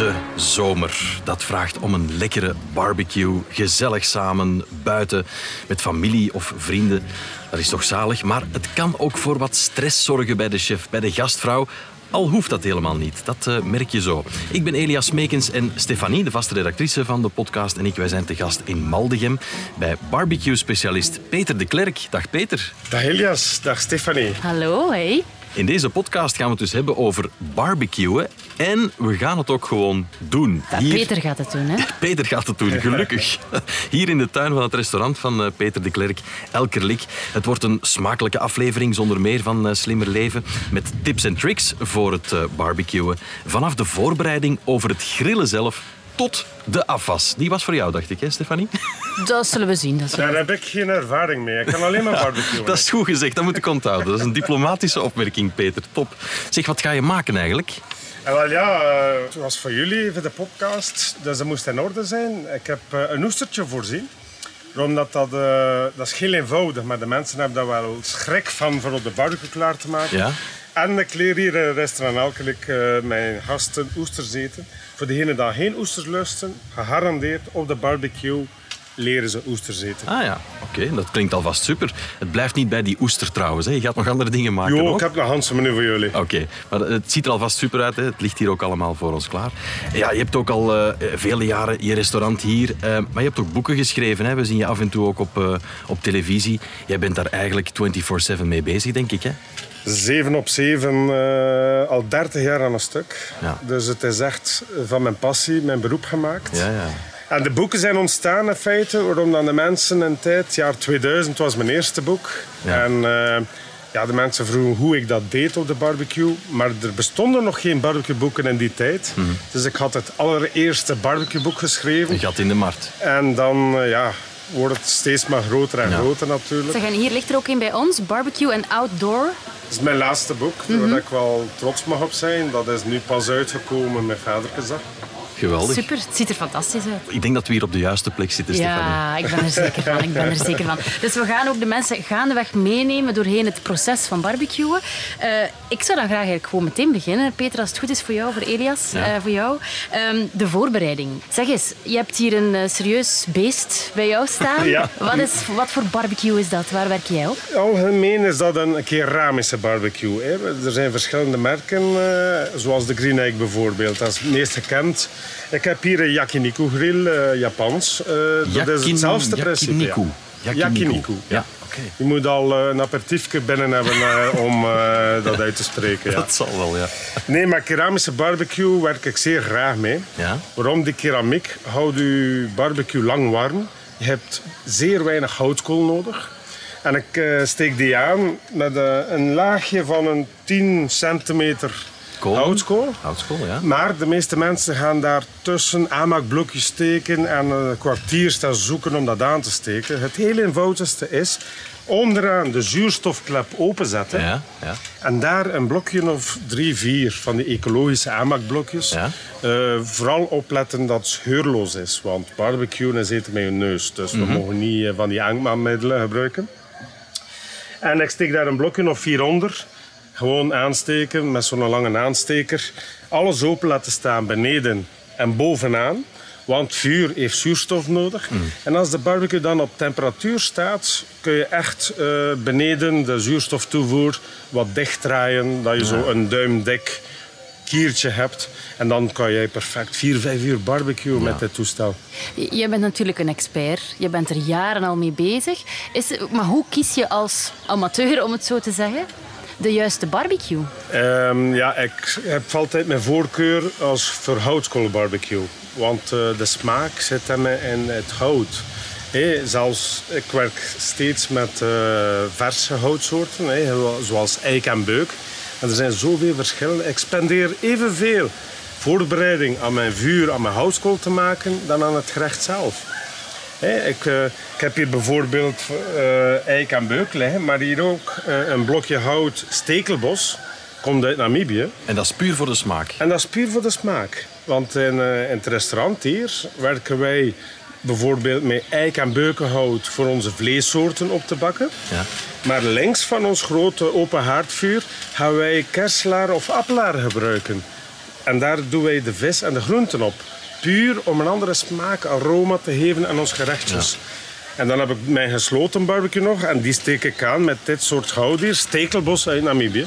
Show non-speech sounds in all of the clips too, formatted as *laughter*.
De zomer. Dat vraagt om een lekkere barbecue. Gezellig samen, buiten, met familie of vrienden. Dat is toch zalig. Maar het kan ook voor wat stress zorgen bij de chef, bij de gastvrouw. Al hoeft dat helemaal niet. Dat eh, merk je zo. Ik ben Elias Meekens en Stefanie, de vaste redactrice van de podcast, en ik wij zijn te gast in Maldegem bij barbecue-specialist Peter de Klerk. Dag Peter. Dag Elias, dag Stefanie. Hallo, hey. In deze podcast gaan we het dus hebben over barbecuen. En we gaan het ook gewoon doen. Hier- Peter gaat het doen, hè? *laughs* Peter gaat het doen, gelukkig. *laughs* Hier in de tuin van het restaurant van eh, Peter de Klerk, Elkerlik. Het wordt een smakelijke aflevering zonder meer van eh, Slimmer Leven. Met tips en tricks voor het eh, barbecuen. Vanaf de voorbereiding over het grillen zelf tot de afwas. Die was voor jou, dacht ik, hè, Stefanie? *laughs* Dat zullen we zien. Dat zullen Daar heb ik geen ervaring mee. Ik kan alleen maar barbecuen. Dat is goed gezegd, dat moet ik onthouden. Dat is een diplomatische opmerking, Peter. Top. Zeg, wat ga je maken eigenlijk? En wel ja, eh, zoals voor jullie, voor de podcast, dus dat moest in orde zijn. Ik heb eh, een oestertje voorzien. Omdat dat, eh, dat is heel eenvoudig, maar de mensen hebben daar wel schrik van voor op de barbecue klaar te maken. Ja. En ik leer hier in restaurant Elkelijk eh, mijn gasten oesters eten. Voor degenen die geen oesters lusten, gegarandeerd op de barbecue leren ze oesters eten. Ah ja, oké, dat klinkt alvast super. Het blijft niet bij die oester trouwens. Hè. Je gaat nog andere dingen maken. Jo, ook? ik heb nog Hansen menu voor jullie. Oké, maar het ziet er alvast super uit. Hè. Het ligt hier ook allemaal voor ons klaar. Ja, je hebt ook al eh, vele jaren je restaurant hier. eh, maar je hebt ook boeken geschreven. Hè. We zien je af en toe ook op, eh, op televisie. Jij bent daar eigenlijk 24-7 mee bezig, denk ik. Hè? 7 op 7, eh, al 30 jaar aan een stuk. Ja. Dus het is echt van mijn passie, mijn beroep gemaakt. Ja, ja. En de boeken zijn ontstaan in feite, waarom dan de mensen een tijd, jaar 2000 was mijn eerste boek. Ja. En eh, ja, de mensen vroegen hoe ik dat deed op de barbecue. Maar er bestonden nog geen barbecueboeken in die tijd. Mhm. Dus ik had het allereerste barbecueboek geschreven. Een gat in de markt. En dan eh, ja, wordt het steeds maar groter en Ja. groter natuurlijk. Zeg, en hier ligt er ook een bij ons, barbecue en outdoor. Dat is mijn laatste boek, waar ik wel trots mag op zijn. Dat is nu pas uitgekomen met Vaderkenzag. Geweldig. Super, het ziet er fantastisch uit. Ik denk dat we hier op de juiste plek zitten, Stefanie. Ja, ik ben er zeker van. Ik ben er zeker van. Dus we gaan ook de mensen gaandeweg meenemen doorheen het proces van barbecuen. Eh, ik zou dan graag eigenlijk gewoon meteen beginnen. Peter, als het goed is voor jou, voor Elias, Ja. eh, voor jou. Ehm, de voorbereiding. Zeg eens, je hebt hier een eh, serieus beest bij jou staan. *laughs* Ja. Wat, is, wat voor barbecue is dat? Waar werk jij op? Algemeen is dat een keramische barbecue. Hè. Er zijn verschillende merken, eh, zoals de Green Egg bijvoorbeeld. Dat is het meest gekend. Ik heb hier een yakiniku grill, eh, Japans. Eh, dat is hetzelfde principe. yakiniku. Ja. Yakiniku. Ja, oké. Je moet al eh, een aperitiefje binnen hebben *laughs* om dat uit te spreken. Ja. Dat zal wel, ja. Nee, maar keramische barbecue werk ik zeer graag mee. Ja? Waarom? Die keramiek houdt je barbecue lang warm. Je hebt zeer weinig houtkool nodig. En ik steek die aan met een laagje van een 10 centimeter Kool? houtkool. Houtskool, ja. Maar de meeste mensen gaan daar tussen aanmaakblokjes steken en een kwartier staan zoeken om dat aan te steken. Het heel eenvoudigste is onderaan de zuurstofklep openzetten. Ja, ja. En daar een blokje of drie, vier van die ecologische aanmaakblokjes. Ja. Eh, vooral opletten dat het scheurloos is. Want barbecuen is eten met je neus. Dus Mhm. we mogen niet eh, van die aanmaakmiddelen gebruiken. En ik steek daar een blokje of vier onder. Gewoon aansteken met zo'n lange aansteker. Alles open laten staan beneden en bovenaan. Want vuur heeft zuurstof nodig. Mhm. En als de barbecue dan op temperatuur staat, kun je echt eh, beneden de zuurstoftoevoer wat dicht draaien. Dat je zo een duimdik kiertje hebt. En dan kan jij perfect 4, 5 uur barbecuen met dit toestel. J- Jij bent natuurlijk een expert. Je bent er jaren al mee bezig. Is, maar hoe kies je als amateur, om het zo te zeggen, de juiste barbecue? Ehm, ja, ik heb altijd mijn voorkeur als voor houtkoolbarbecue. Want eh, de smaak zit hem in het hout. Hé, zelfs, ik werk steeds met eh, verse houtsoorten, zoals eik en beuk. En er zijn zoveel verschillen. Ik spendeer evenveel voorbereiding aan mijn vuur, aan mijn houtskool te maken, dan aan het gerecht zelf. Ik, uh, ik, heb hier bijvoorbeeld uh, eik en beuk liggen, maar hier ook uh, een blokje hout stekelbos. Komt uit Namibië. En dat is puur voor de smaak? En dat is puur voor de smaak. Want in, in het restaurant hier werken wij bijvoorbeeld met eik- en beukenhout voor onze vleessoorten op te bakken. Ja. Maar links van ons grote open haardvuur gaan wij kerslaar of appelaar gebruiken. En daar doen wij de vis en de groenten op. Puur om een andere smaak, aroma te geven aan ons gerechtjes. En dan heb ik mijn gesloten barbecue nog. En die steek ik aan met dit soort hout hier. Stekelbos uit Namibië.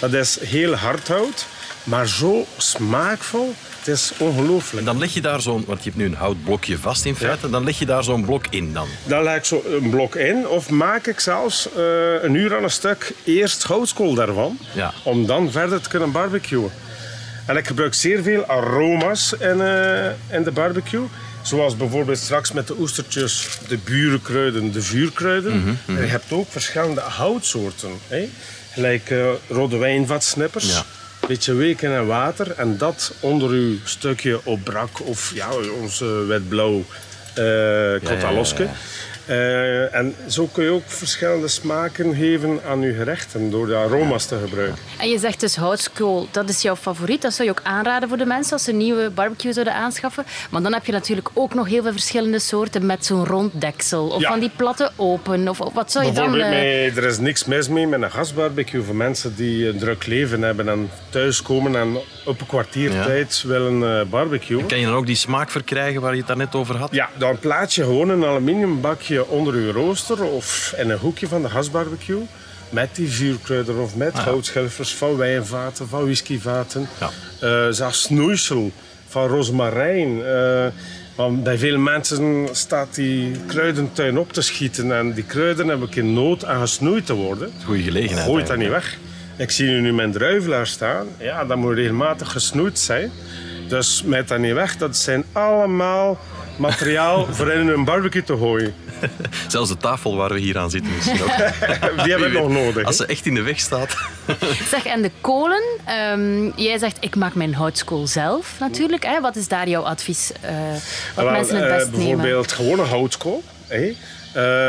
Dat is heel hard hout, maar zo smaakvol. Het is ongelooflijk. En dan leg je daar zo'n, want je hebt nu een houtblokje vast in feite, dan leg je daar zo'n blok in dan? Dan leg ik zo een blok in, of maak ik zelfs uh, een uur aan een stuk eerst houtskool daarvan, ja. om dan verder te kunnen barbecuen. En ik gebruik zeer veel aroma's in, uh, in de barbecue. Zoals bijvoorbeeld straks met de oestertjes, de burenkruiden, de vuurkruiden. Mm -hmm, En je hebt ook verschillende houtsoorten. Hè? Gelijk uh, rode wijnvatsnippers. Ja beetje weken en water. En dat onder uw stukje opbrak of ja, onze wetblauw uh, uh, en zo kun je ook verschillende smaken geven aan je gerechten door de aroma's te gebruiken. En je zegt dus houtskool, dat is jouw favoriet. Dat zou je ook aanraden voor de mensen als ze een nieuwe barbecue zouden aanschaffen. Maar dan heb je natuurlijk ook nog heel veel verschillende soorten met zo'n rond deksel. Of van die platte open. Of, wat zou je dan... Uh... er is niks mis mee met een gasbarbecue voor mensen die een druk leven hebben en thuiskomen en op een kwartier tijd willen uh, barbecuen. Kan je dan ook die smaak verkrijgen waar je het daarnet over had? Ja, dan plaats je gewoon een onder uw rooster of in een hoekje van de gasbarbecue. Met die vuurkruiden of met ah, houtschilfers van wijnvaten, van whiskyvaten. Ja. Uh, zelfs snoeisel van rozemarijn. Uh, want bij veel mensen staat die kruidentuin op te schieten. En die kruiden hebben in nood aan gesnoeid te worden. Goeie gelegenheid. Gooit dat niet weg. Ik zie nu mijn druivelaar staan. Ja, dat moet regelmatig gesnoeid zijn. Dus met dat niet weg. Dat zijn allemaal materiaal voor in een barbecue te gooien. *laughs* Zelfs de tafel waar we hier aan zitten misschien ook. *laughs* Die hebben we nog nodig. Als ze echt in de weg staat. *laughs* zeg, en de kolen. Um, jij zegt, ik maak mijn houtskool zelf natuurlijk. Hè? Wat is daar jouw advies? Uh, wat Wel, mensen het best uh, bijvoorbeeld nemen? gewone houtskool. Hè?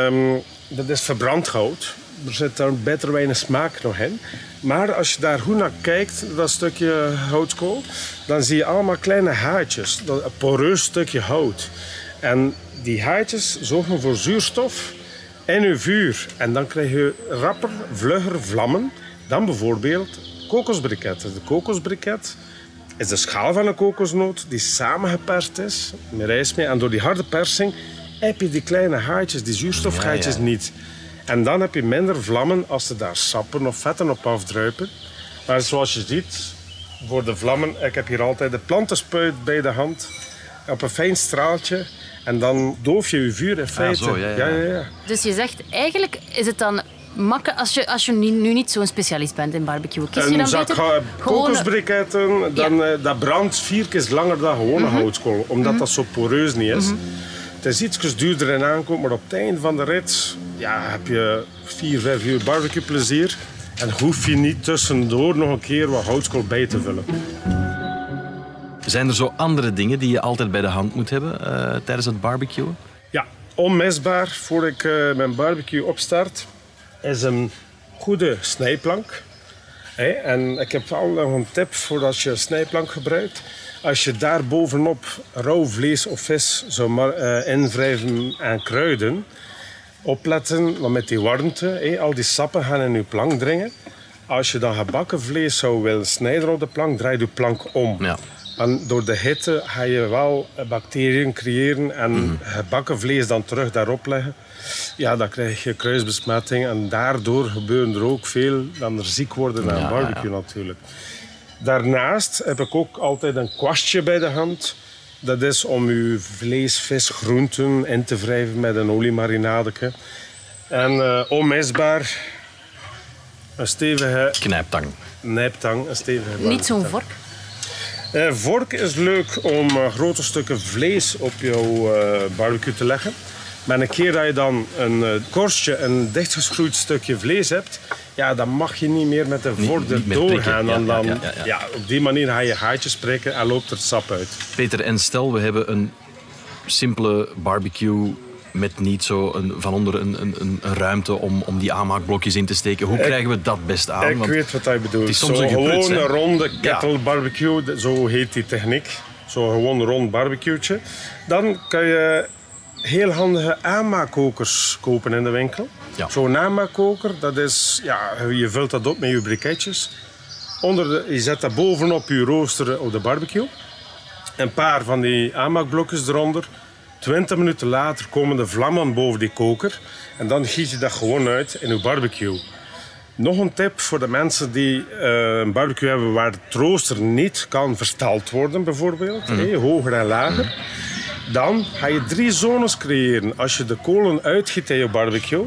Um, dat is verbrand hout. Er zit daar beter weinig smaak nog in. Maar als je daar goed naar kijkt, dat stukje houtskool, dan zie je allemaal kleine haartjes. Een poreus stukje hout. En die haartjes zorgen voor zuurstof in je vuur. En dan krijg je rapper, vlugger vlammen dan bijvoorbeeld kokosbriketten. De kokosbriket is de schaal van een kokosnoot die samengeperst is met rijstmeel. En door die harde persing heb je die kleine haartjes, die zuurstofgaatjes niet. En dan heb je minder vlammen als er daar sappen of vetten op afdruipen. Maar zoals je ziet, voor de vlammen, ik heb hier altijd de plantenspuit bij de hand. Op een fijn straaltje. En dan doof je je vuur in feite. zo, ja, ja. Ja, ja, Dus je zegt, eigenlijk is het dan makkelijk als je, als je nu, niet zo'n specialist bent in barbecue. Kies je dan zak beter kokosbriketten, dan, uh, dat brandt vier keer langer dan gewone mm houtskool. Omdat dat zo poreus niet is. Mhm. Het is iets duurder in aankomt, maar op het einde van de rit ja, heb je vier, vijf uur barbecue plezier. En hoef je niet tussendoor nog een keer wat houtskool bij te vullen. Zijn er zo andere dingen die je altijd bij de hand moet hebben uh, tijdens het barbecuen? Ja, onmisbaar voor ik uh, mijn barbecue opstart is een goede snijplank. Hey, en ik heb al nog een tip voor als je een snijplank gebruikt. Als je daar bovenop rauw vlees of vis zou uh, invrijven aan kruiden, opletten, want met die warmte, al die sappen gaan in je plank dringen. Als je dan gebakken vlees zou willen snijden op de plank, draai je plank om. Ja. En door de hitte ga je wel bacteriën creëren en mm gebakken vlees dan terug daarop leggen. Ja, dan krijg je kruisbesmetting en daardoor gebeuren er ook veel dan er ziek worden aan barbecue natuurlijk. Daarnaast heb ik ook altijd een kwastje bij de hand. Dat is om uw vlees, vis, groenten in te wrijven met een oliemarinade. En uh, onmisbaar een stevige... Knijptang. Nijptang, een stevige... Niet zo'n vork? Uh, vork is leuk om uh, grote stukken vlees op jouw barbecue te leggen. Maar een keer dat je dan een korstje, een dichtgeschroeid stukje vlees hebt, ja, dan mag je niet meer met de vork doorgaan. Ja, dan, ja, ja, op die manier ga je haartjes prikken en loopt er sap uit. Peter, en stel we hebben een simpele barbecue met niet zo een, van onder een, een, een ruimte om, om die aanmaakblokjes in te steken. Hoe krijgen we dat best aan? Ik weet wat hij bedoelt. is soms zo een gepruts, gewoon een ronde kettle barbecue, zo heet die techniek. Zo gewoon rond barbecueetje. Dan kan je heel handige aanmaakkokers kopen in de winkel. Ja. Zo'n aanmaakkoker, dat is, ja, je vult dat op met je briketjes. Onder de, je zet dat bovenop je rooster op de barbecue. Een paar van die aanmaakblokjes eronder. 20 minuten later komen de vlammen boven die koker. En dan giet je dat gewoon uit in je barbecue. Nog een tip voor de mensen die eh, een barbecue hebben waar het rooster niet kan versteld worden, bijvoorbeeld. hé, hoger en lager. Dan ga je drie zones creëren. Als je de kolen uitgiet in je barbecue,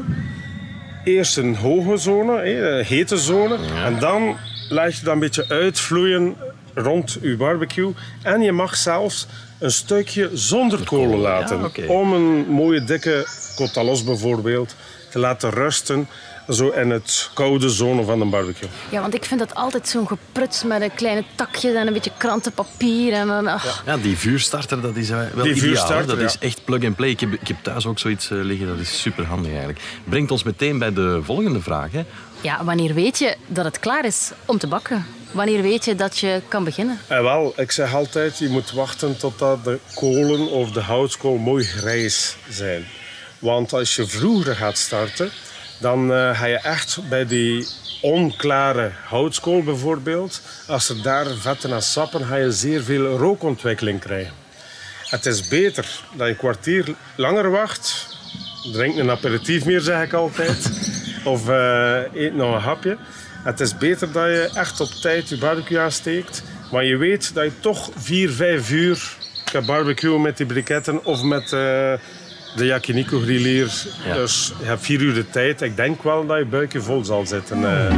eerst een hoge zone, een hete zone. En dan laat je dat een beetje uitvloeien rond je barbecue. En je mag zelfs een stukje zonder kolen laten. Om een mooie dikke kotalos bijvoorbeeld te laten rusten. Zo in het koude zone van een barbecue. Ja, want ik vind dat altijd zo'n gepruts met een kleine takjes en een beetje krantenpapier. En dan, ach, Ja, die vuurstarter, dat is eh, wel Die ideaal. Dat ja. is echt plug-and-play. Ik heb, ik heb thuis ook zoiets eh, liggen, dat is super handig eigenlijk. Brengt ons meteen bij de volgende vraag. Hè. Ja, wanneer weet je dat het klaar is om te bakken? Wanneer weet je dat je kan beginnen? En wel, ik zeg altijd, je moet wachten totdat de kolen of de houtskool mooi grijs zijn. Want als je vroeger gaat starten, dan eh, ga je echt bij die onklare houtskool bijvoorbeeld, als er daar vetten en sappen, ga je zeer veel rookontwikkeling krijgen. Het is beter dat je een kwartier langer wacht. Drink een aperitief meer, zeg ik altijd. Of eh, eet nog een hapje. Het is beter dat je echt op tijd je barbecue aansteekt. Maar je weet dat je toch 4, 5 uur kan barbecuen met die briketten of met eh, de yakiniku grillier. Ja. Dus je hebt 4 uur de tijd. Ik denk wel dat je buikje vol zal zitten. eh.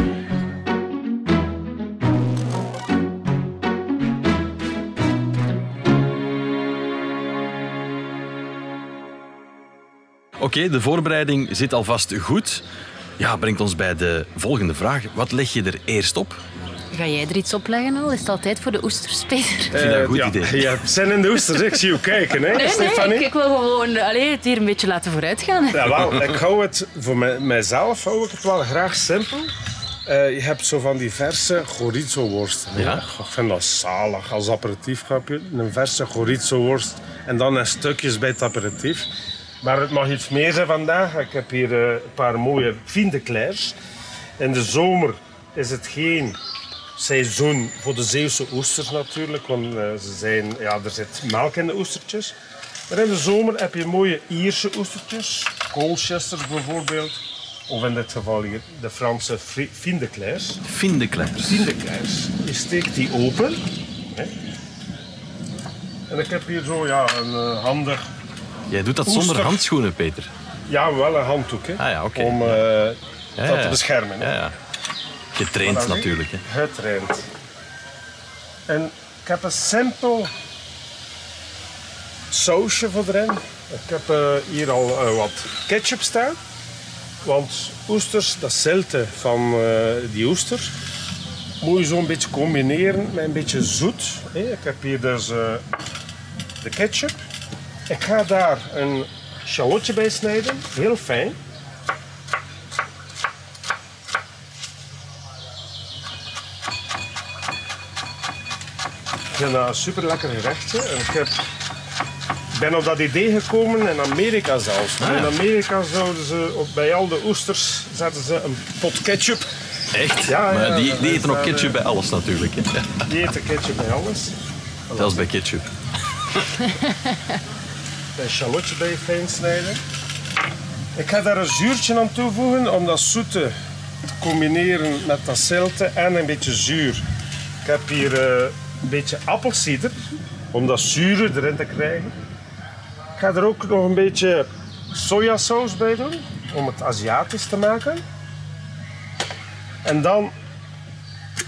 Oké, de voorbereiding zit alvast goed. Ja, brengt ons bij de volgende vraag. Wat leg je er eerst op? Ga jij er iets op leggen al? Is het altijd voor de oesters, Peter? Ik vind dat een goed ja, idee. Hebt zin in de oesters. Ik zie je kijken, hè, Nee, ik, ik wil gewoon allee, het hier een beetje laten vooruitgaan. Ja, wel, ik hou het voor mij- mijzelf hou ik het wel graag simpel. Eh, je hebt zo van die verse chorizo worsten. hè. Ja. Ik vind dat zalig als aperitiefgrapje. Een verse chorizo worst en dan in stukjes bij het aperitief. Maar het mag iets meer zijn vandaag. Ik heb hier eh, een paar mooie Vindeclairs. In de zomer is het geen seizoen voor de Zeeuwse oesters natuurlijk. Want eh, ze zijn, ja, er zit melk in de oestertjes. Maar in de zomer heb je mooie Ierse oestertjes. Colchesters bijvoorbeeld. Of in dit geval hier de Franse Vindeclairs. Vindeclairs. Vindeclairs. Je steekt die open. Hè. En ik heb hier zo ja, een eh, handig... Jij doet dat zonder handschoenen, Peter. Ja, wel een handdoek. Hè, Ah ja. Om eh, Ja, dat ja. te beschermen. hè. Voilà, zie. natuurlijk. Hè. Getraind. En ik heb een simpel sausje voor erin. Ik heb eh, hier al eh, wat ketchup staan. Want oesters, dat zilte van eh, die oesters, moet je zo een beetje combineren met een beetje zoet. Ik heb hier dus de ketchup. Ik ga daar een shallotje bij snijden, heel fijn. Vind dat een super lekker gerechtje. En ik heb, ben op dat idee gekomen in Amerika zelfs. Ah, ja. In Amerika zouden ze op, bij al de oesters zetten ze een pot ketchup. Echt? Ja, ja, maar die, die eten ook ketchup eh, bij alles natuurlijk. Hè. Die eten ketchup bij alles. zelfs bij ketchup. *laughs* Een shallotje bij fijn snijden. Ik ga daar een zuurtje aan toevoegen om dat zoete te combineren met dat zilte en een beetje zuur. Ik heb hier eh, een beetje appelsieder om dat zure erin te krijgen. Ik ga er ook nog een beetje sojasaus bij doen om het Aziatisch te maken. En dan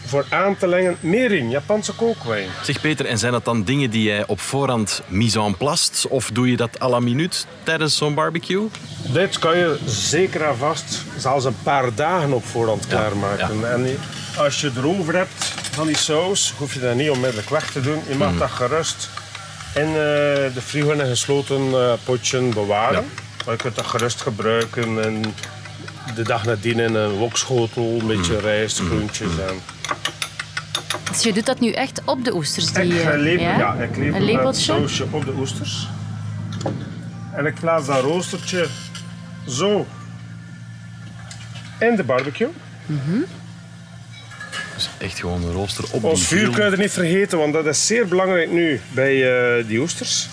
voor aan te lengen mirin, Japanse kookwijn. Zeg Peter, en zijn dat dan dingen die jij op voorhand mise en plast? Of doe je dat à la minuut tijdens zo'n barbecue? Dit kan je zeker en vast zelfs een paar dagen op voorhand klaarmaken. En als je erover hebt van die saus, hoef je dat niet onmiddellijk weg te doen. Je mag dat gerust in eh, de in een gesloten eh, potje bewaren. Maar je kunt dat gerust gebruiken en de dag nadien in een wokschotel, een beetje Mm. rijst, groentjes. En... Dus je doet dat nu echt op de oesters? Die, Ik lepel, ja? ik lepel Een sausje op de oesters. En ik plaats dat roostertje zo in de barbecue. Dus echt gewoon een rooster op Ons vuurkruiden niet vergeten, want dat is zeer belangrijk nu bij eh, die oesters.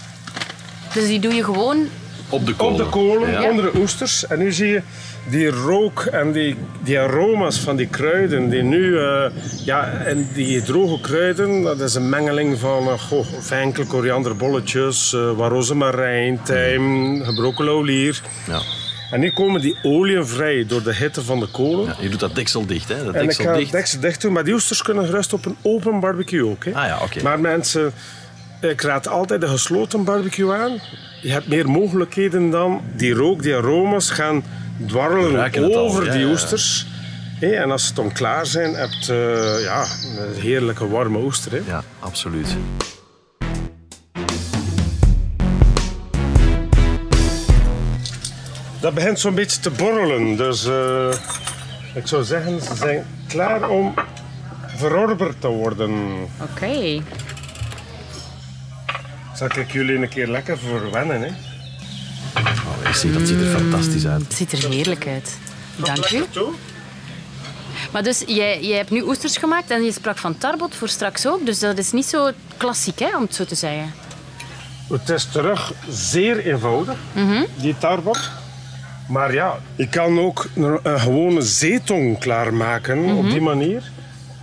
Dus die doe je gewoon... Op de kolen. Op de kolen, Ja. onder de oesters. En nu zie je die rook en die, die aroma's van die kruiden. Die nu, eh, ja, en die droge kruiden, dat is een mengeling van uh, goh, enkele korianderbolletjes, uh, wat rozemarijn, tijm, gebroken lauwlier. Ja. En nu komen die oliën vrij door de hitte van de kolen. Ja, je doet dat deksel dicht, hè? Dat En ik ga het deksel dicht doen, maar die oesters kunnen gerust op een open barbecue ook. Hè. Ah ja, oké. Maar mensen, ik raad altijd de gesloten barbecue aan. Je hebt meer mogelijkheden dan die rook, die aroma's gaan dwarrelen over ja, die oesters. Hé, en als ze dan klaar zijn, heb je ja, een heerlijke warme oester. Hè. Ja, absoluut. Dat begint zo'n beetje te borrelen. Dus eh, ik zou zeggen, ze zijn klaar om verorberd te worden. Oké. Zal ik jullie een keer lekker verwennen? Hè? Oh, ik zie, dat ziet er fantastisch uit. Het ziet er heerlijk uit. Dank u. Maar dus, jij, jij hebt nu oesters gemaakt en je sprak van tarbot voor straks ook. Dus dat is niet zo klassiek, hè, om het zo te zeggen. Het is terug zeer eenvoudig, die tarbot. Maar ja, je kan ook een, een gewone zeetong klaarmaken op die manier.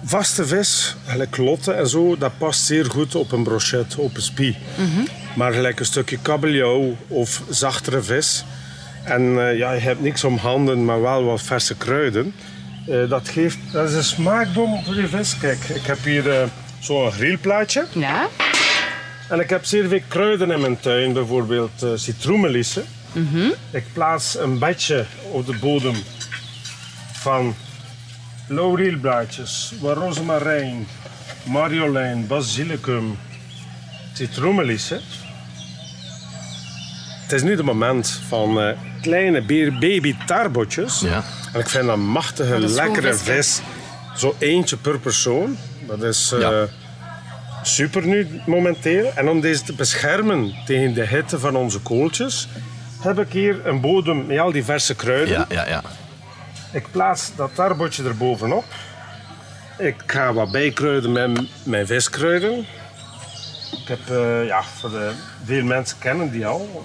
Vaste vis, gelijk lotte en zo, dat past zeer goed op een brochet, op een spie. Maar gelijk een stukje kabeljauw of zachtere vis. En eh, ja, je hebt niks om handen, maar wel wat verse kruiden. Eh, dat, geeft, dat is een smaakbom voor je vis. Kijk, ik heb hier eh, zo'n grillplaatje. Ja? En ik heb zeer veel kruiden in mijn tuin, bijvoorbeeld citroenmelissen. Ik plaats een bedje op de bodem van laurielblaadjes, wat rozemarijn, marjolein, basilicum, citroenmelissen. Het is nu het moment van eh, kleine baby tarbotjes. Ja. En ik vind dat machtige, Dat lekkere vis. Zo eentje per persoon. Dat is... eh, Ja. super nu momenteel. En om deze te beschermen tegen de hitte van onze kooltjes, heb ik hier een bodem met al die verse kruiden. Ja, ja, ja. Ik plaats dat tarbotje erbovenop. Ik ga wat bijkruiden met mijn viskruiden. Ik heb, eh, ja, voor de, veel mensen kennen die al.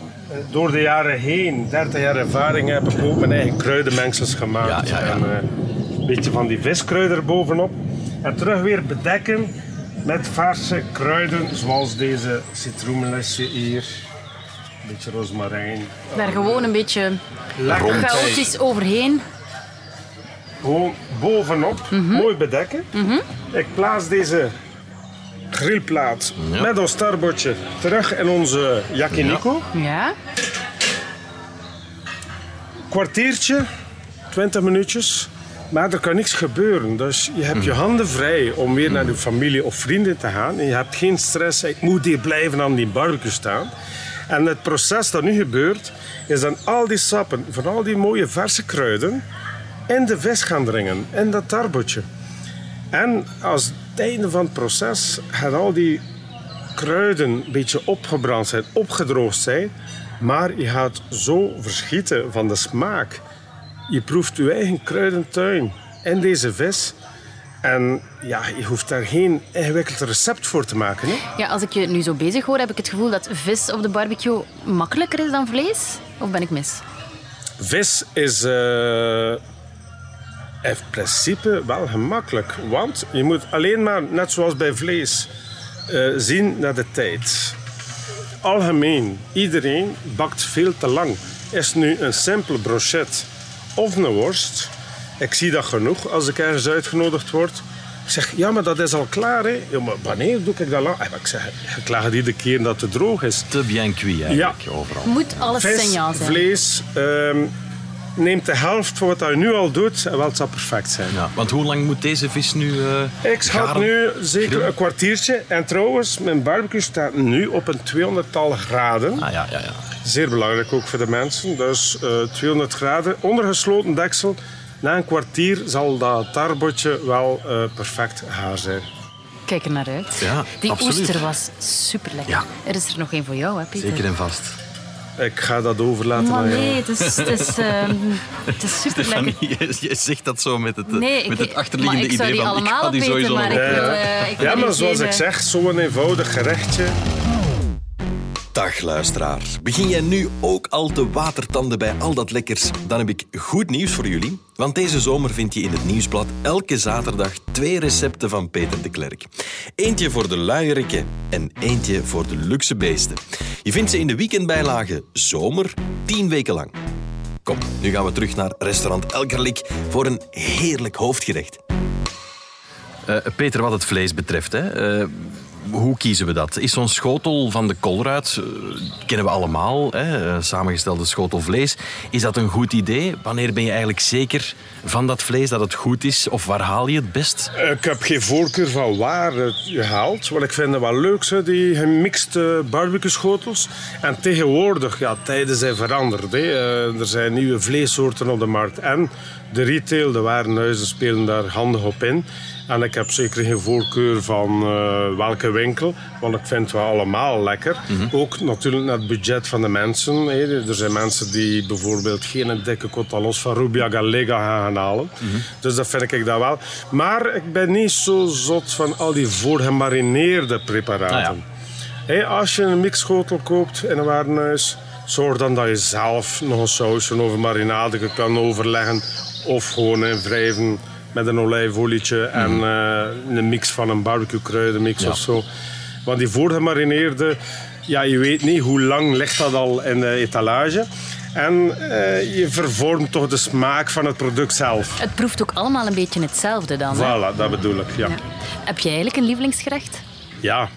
Door de jaren heen, 30 jaar ervaring, heb ik ook mijn eigen kruidenmengsels gemaakt. Ja, ja, ja. En eh, een beetje van die viskruiden erbovenop. En terug weer bedekken met verse kruiden, zoals deze citroenmelissje hier. Een beetje rozemarijn. Daar gewoon een beetje chaotisch overheen. Gewoon bovenop, mooi bedekken. Ik plaats deze grillplaat Ja. met ons starbotje terug in onze yakiniku. Ja? Kwartiertje, 20 minuutjes. Maar er kan niks gebeuren. Dus je hebt je handen vrij om weer naar je familie of vrienden te gaan. En je hebt geen stress. Ik moet hier blijven aan die barbecue staan. En het proces dat nu gebeurt, is dan al die sappen van al die mooie verse kruiden in de vis gaan dringen, in dat tarbotje. En als het einde van het proces gaan al die kruiden een beetje opgebrand zijn, opgedroogd zijn. Maar je gaat zo verschieten van de smaak. Je proeft je eigen kruidentuin in deze vis. En ja, je hoeft daar geen ingewikkeld recept voor te maken. Hè? Ja, als ik je nu zo bezig hoor, heb ik het gevoel dat vis op de barbecue makkelijker is dan vlees. Of ben ik mis? Vis is eh, in principe wel gemakkelijk. Want je moet alleen maar, net zoals bij vlees, eh, zien naar de tijd. Algemeen, iedereen bakt veel te lang. Is nu een simpele brochet of een worst. Ik zie dat genoeg als ik ergens uitgenodigd word. Ik zeg, ja, maar dat is al klaar. Hè? Ja, maar wanneer doe ik dat lang? Ik zeg, je klaagt iedere keer dat het droog is. Te bien cuit eigenlijk, overal. Moet alles Vis, signaal zijn. vlees, ehm, neemt de helft van wat je nu al doet en wel, het zal perfect zijn. Ja, want hoe lang moet deze vis nu eh Ik schat garen? nu zeker Grillen? een kwartiertje. En trouwens, mijn barbecue staat nu op een 200-tal graden. Ah ja, ja, ja. Zeer belangrijk ook voor de mensen. Dus uh, 200 graden, ondergesloten deksel. Na een kwartier zal dat tarbotje wel uh, perfect gaar zijn. Kijk er naar uit. Ja, Die absoluut. oester was super lekker. Ja. Er is er nog één voor jou, hè, Pieter? Zeker en vast. Ik ga dat overlaten Maar aan jou. nee, het is, het is, *laughs* ehm, het is super lekker. Stefanie, je, *laughs* je zegt dat zo met het, eh, met het achterliggende idee van ik ga die sowieso maar ik wil, eh, ik Ja, maar zoals ik zeg, zo'n eenvoudig gerechtje. Dag luisteraar. Begin jij nu ook al te watertanden bij al dat lekkers? Dan heb ik goed nieuws voor jullie. Want deze zomer vind je in het Nieuwsblad elke zaterdag twee recepten van Peter de Klerk. Eentje voor de luierikken en eentje voor de luxe beesten. Je vindt ze in de weekendbijlage Zomer, tien weken lang. Kom, nu gaan we terug naar restaurant Elkerlik voor een heerlijk hoofdgerecht. Eh, Peter, wat het vlees betreft, hè, eh, hoe kiezen we dat? Is zo'n schotel van de Colruyt, eh, kennen we allemaal, hè, eh, samengestelde schotel vlees, is dat een goed idee? Wanneer ben je eigenlijk zeker van dat vlees dat het goed is? Of waar haal je het best? Ik heb geen voorkeur van waar je haalt. Want ik vind het wel leuk, die gemixte barbecue schotels. En tegenwoordig, ja, tijden zijn veranderd. Hè. Eh, er zijn nieuwe vleessoorten op de markt. En de retail, de warenhuizen spelen daar handig op in. En ik heb zeker geen voorkeur van eh, welke winkel. Want ik vind het wel allemaal lekker. Ook natuurlijk naar het budget van de mensen. Hè. Er zijn mensen die bijvoorbeeld geen dikke cotalos van Rubia Gallega gaan halen. Dus dat vind ik dat wel. Maar ik ben niet zo zot van al die voorgemarineerde preparaten. Hé, als je een mixschotel koopt in een warenhuis, zorg dan dat je zelf nog een sausje over marinade kan overleggen. Of gewoon in wrijven met een olijfolietje en eh, een mix van een barbecue kruidenmix Ja. of zo. Want die voorgemarineerde, ja, je weet niet hoe lang ligt dat al in de etalage. En eh, je vervormt toch de smaak van het product zelf. Het proeft ook allemaal een beetje hetzelfde dan. hè? Voilà, dat bedoel ik, ja. Ja. Heb jij eigenlijk een lievelingsgerecht? Ja,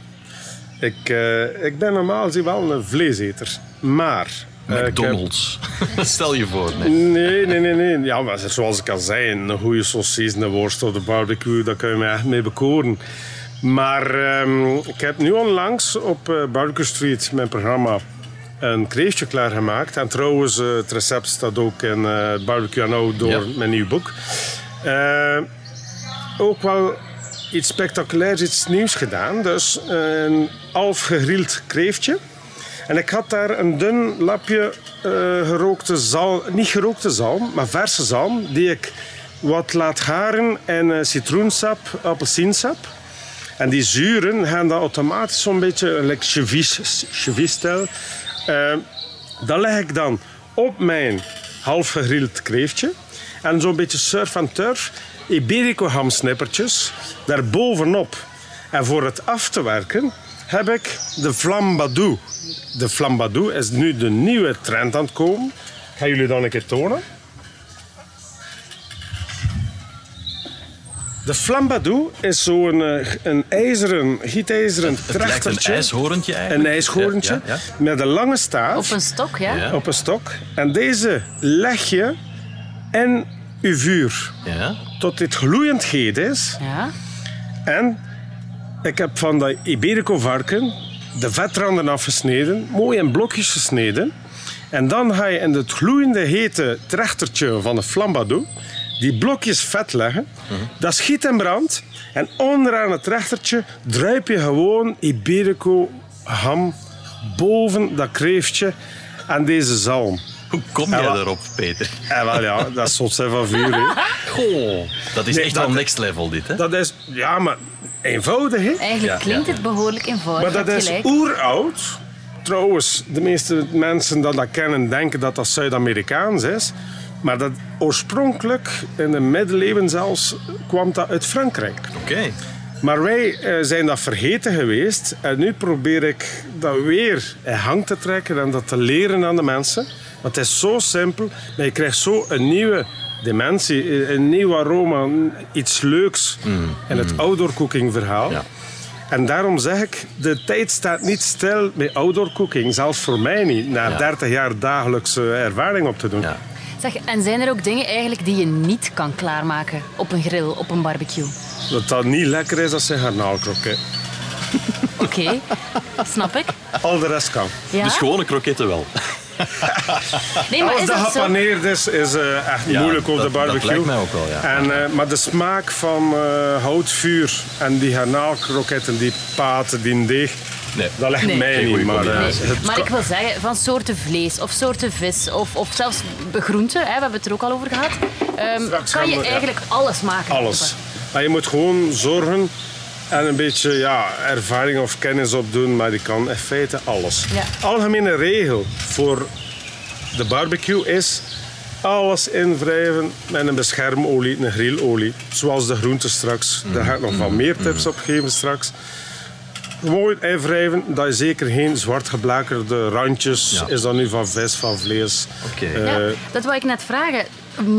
ik, eh, ik ben normaal gezien wel een vleeseter. Maar... eh, heb- McDonald's. *laughs* Stel je voor. Nee. Nee, nee, nee, nee. Ja, maar zoals ik al zei, een goede sausage, een worst op de barbecue, daar kun je me echt mee bekoren. Maar ehm, ik heb nu onlangs op eh, Barbecue Street, mijn programma, een kreeftje klaargemaakt. En trouwens, eh, het recept staat ook in eh, Barbecue and Outdoor, Ja. mijn nieuw boek. Ook wel iets spectaculairs, iets nieuws gedaan. Dus een half gegrild kreeftje. En ik had daar een dun lapje eh, gerookte zalm, niet gerookte zalm, maar verse zalm, die ik wat laat garen in eh, citroensap, appelsiensap. En die zuren gaan dan automatisch zo'n beetje, like chevies- chevies-stijl. Eh, dat leg ik dan op mijn half gegrild kreeftje. En zo'n beetje surf en turf, Iberico hamsnippertjes, daarbovenop. En voor het af te werken heb ik de flambadou. De flambadou is nu de nieuwe trend aan het komen. Ik ga jullie dan een keer tonen. De flambadou is zo'n eh, een ijzeren, gietijzeren Het lijkt een ijshoorntje eigenlijk. Een ijshoorntje Ja, ja, ja. met een lange staaf Op een stok, ja? Ja. op een stok. En deze leg je in uw vuur Ja. tot dit gloeiend heet is. Ja. En ik heb van dat Iberico varken de vetranden afgesneden, mooi in blokjes gesneden. En dan ga je in het gloeiende hete trechtertje van de flambadou die blokjes vet leggen. Dat schiet in brand. En onderaan het trechtertje druip je gewoon Iberico ham boven dat kreeftje en deze zalm. Hoe kom jij Ja, daarop, Peter? En wel ja, dat is zot van vuur. Hè. *laughs* Goh, dat is Nee, echt dat- wel next level, dit. Hè? Dat is, ja, maar eenvoudig hè. Eigenlijk Ja, klinkt ja. het behoorlijk eenvoudig. Maar dat is gelijk. oeroud. Trouwens, de meeste mensen dat dat kennen denken dat dat Zuid-Amerikaans is. Maar dat oorspronkelijk, in de middeleeuwen zelfs, kwam dat uit Frankrijk. Oké. Maar wij eh, zijn dat vergeten geweest. En nu probeer ik dat weer in hang te trekken en dat te leren aan de mensen. Want het is zo simpel, maar je krijgt zo een nieuwe dimensie, een nieuw aroma, iets leuks in het outdoor cooking verhaal. Ja. En daarom zeg ik, de tijd staat niet stil met outdoor cooking. Zelfs voor mij niet, na Ja. 30 jaar dagelijkse ervaring op te doen. Ja. Zeg, en zijn er ook dingen eigenlijk die je niet kan klaarmaken op een grill, op een barbecue? Dat dat niet lekker is, dat zijn garnaalkroket. Oké, snap ik. Al de rest kan. Ja? Dus gewone kroketten wel. Nee, maar Als dat zo? gepaneerd is, is eh, echt Ja, moeilijk op dat- de barbecue. Dat lijkt mij ook wel, ja. En, eh, maar de smaak van eh, houtvuur en die garnaalkroketten, die paten, die deeg, Nee. dat ligt Nee. mij niet. Maar, eh, Maar ik wil zeggen, van soorten vlees of soorten vis of, of zelfs groenten, hè, we hebben het er ook al over gehad, ehm, kan je we- ja. eigenlijk alles maken. alles. Maar je moet gewoon zorgen en een beetje ja, ervaring of kennis opdoen, maar je kan in feite alles. Ja. Algemene regel voor de barbecue is alles invrijven met een beschermolie, een grillolie. Zoals de groenten straks. Daar ga ik nog van meer tips op geven straks. Gewoon invrijven dat je zeker geen zwart geblakerde randjes Ja. is dat nu van vis, van vlees. Oké. Eh, Ja, dat wou ik net vragen.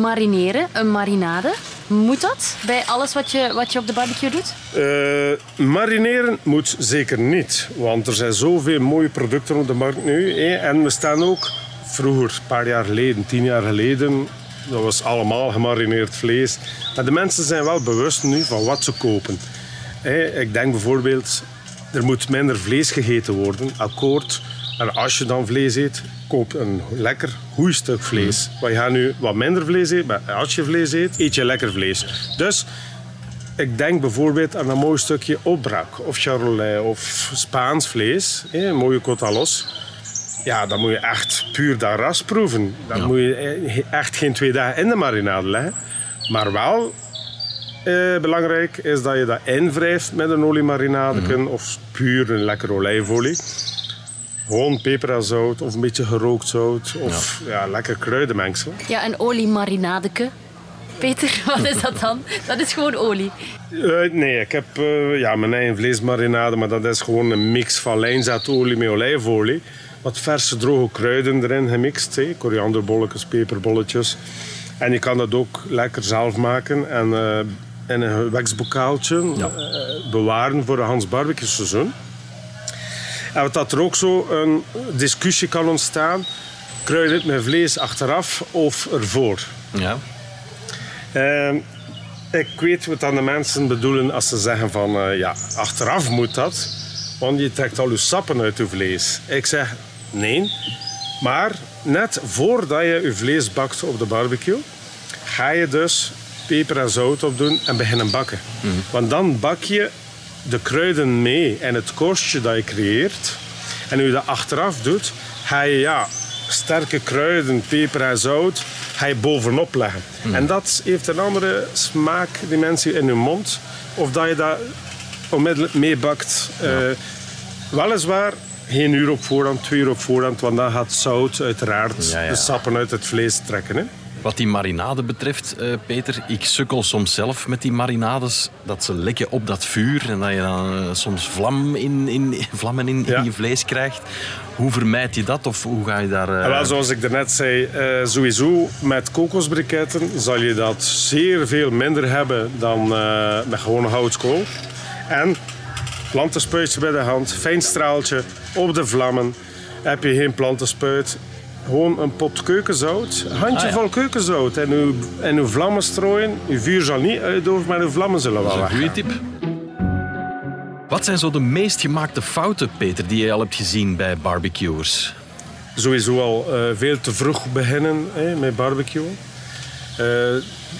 Marineren, een marinade, moet dat bij alles wat je, wat je op de barbecue doet? Eh, marineren moet zeker niet, want er zijn zoveel mooie producten op de markt nu. En we staan ook vroeger, een paar jaar geleden, tien jaar geleden, dat was allemaal gemarineerd vlees. Maar de mensen zijn wel bewust nu van wat ze kopen. Ik denk bijvoorbeeld, er moet minder vlees gegeten worden, akkoord. En als je dan vlees eet, koop een lekker goed stuk vlees. Want je gaat nu wat minder vlees eten, maar als je vlees eet, eet je lekker vlees. Dus ik denk bijvoorbeeld aan een mooi stukje opbrak of charolais of Spaans vlees, een mooie cotalos. Ja, dan moet je echt puur dat ras proeven. Dan moet je eh, echt geen twee dagen in de marinade leggen. Maar wel eh, belangrijk is dat je dat invrijft met een oliemarinade of puur een lekkere olijfolie. Gewoon peper en zout of een beetje gerookt zout of ja. lekker kruidenmengsel. Ja, een oliemarinadeke. Peter, *laughs* wat is dat dan? Dat is gewoon olie. Eh, nee, ik heb eh, ja, mijn eigen vleesmarinade, maar dat is gewoon een mix van lijnzaadolie met olijfolie. Wat verse droge kruiden erin gemixt, hè. korianderbolletjes, peperbolletjes. En je kan dat ook lekker zelf maken en eh, in een geweksbokaaltje eh, bewaren voor een Hans barbecue seizoen. En dat er ook zo een discussie kan ontstaan, kruid het met vlees achteraf of ervoor. Ja. Ehm, ik weet wat dan de mensen bedoelen als ze zeggen van eh, ja, achteraf moet dat, want je trekt al je sappen uit je vlees. Ik zeg nee, maar net voordat je je vlees bakt op de barbecue, ga je dus peper en zout opdoen en beginnen bakken. Want dan bak je de kruiden mee en het korstje dat je creëert. En nu je dat achteraf doet, ga je ja, sterke kruiden, peper en zout, ga je bovenop leggen. En dat heeft een andere smaakdimensie in je mond. Of dat je dat onmiddellijk meebakt. Eh, weliswaar geen uur op voorhand, twee uur op voorhand, want dan gaat zout uiteraard Ja, ja. de sappen uit het vlees trekken. Hè. Wat die marinade betreft, eh, Peter, ik sukkel soms zelf met die marinades. Dat ze lekken op dat vuur en dat je dan eh, soms vlam in, in, *laughs* vlammen in, Ja. in je vlees krijgt. Hoe vermijd je dat of hoe ga je daar... eh, wel, zoals ik daarnet zei, sowieso met kokosbriketten zal je dat zeer veel minder hebben dan met gewone houtskool. En plantenspuitje bij de hand, fijn straaltje op de vlammen. Heb je geen plantenspuit, gewoon een pot keukenzout, een handje Ah, ja. keukenzout en uw, en uw vlammen strooien. Uw vuur zal niet uitdoven, maar uw vlammen zullen wel Dat is een weggaan. goede tip. Wat zijn zo de meest gemaakte fouten, Peter, die je al hebt gezien bij barbecuers? sowieso al eh, veel te vroeg beginnen hè, met barbecuen. Eh,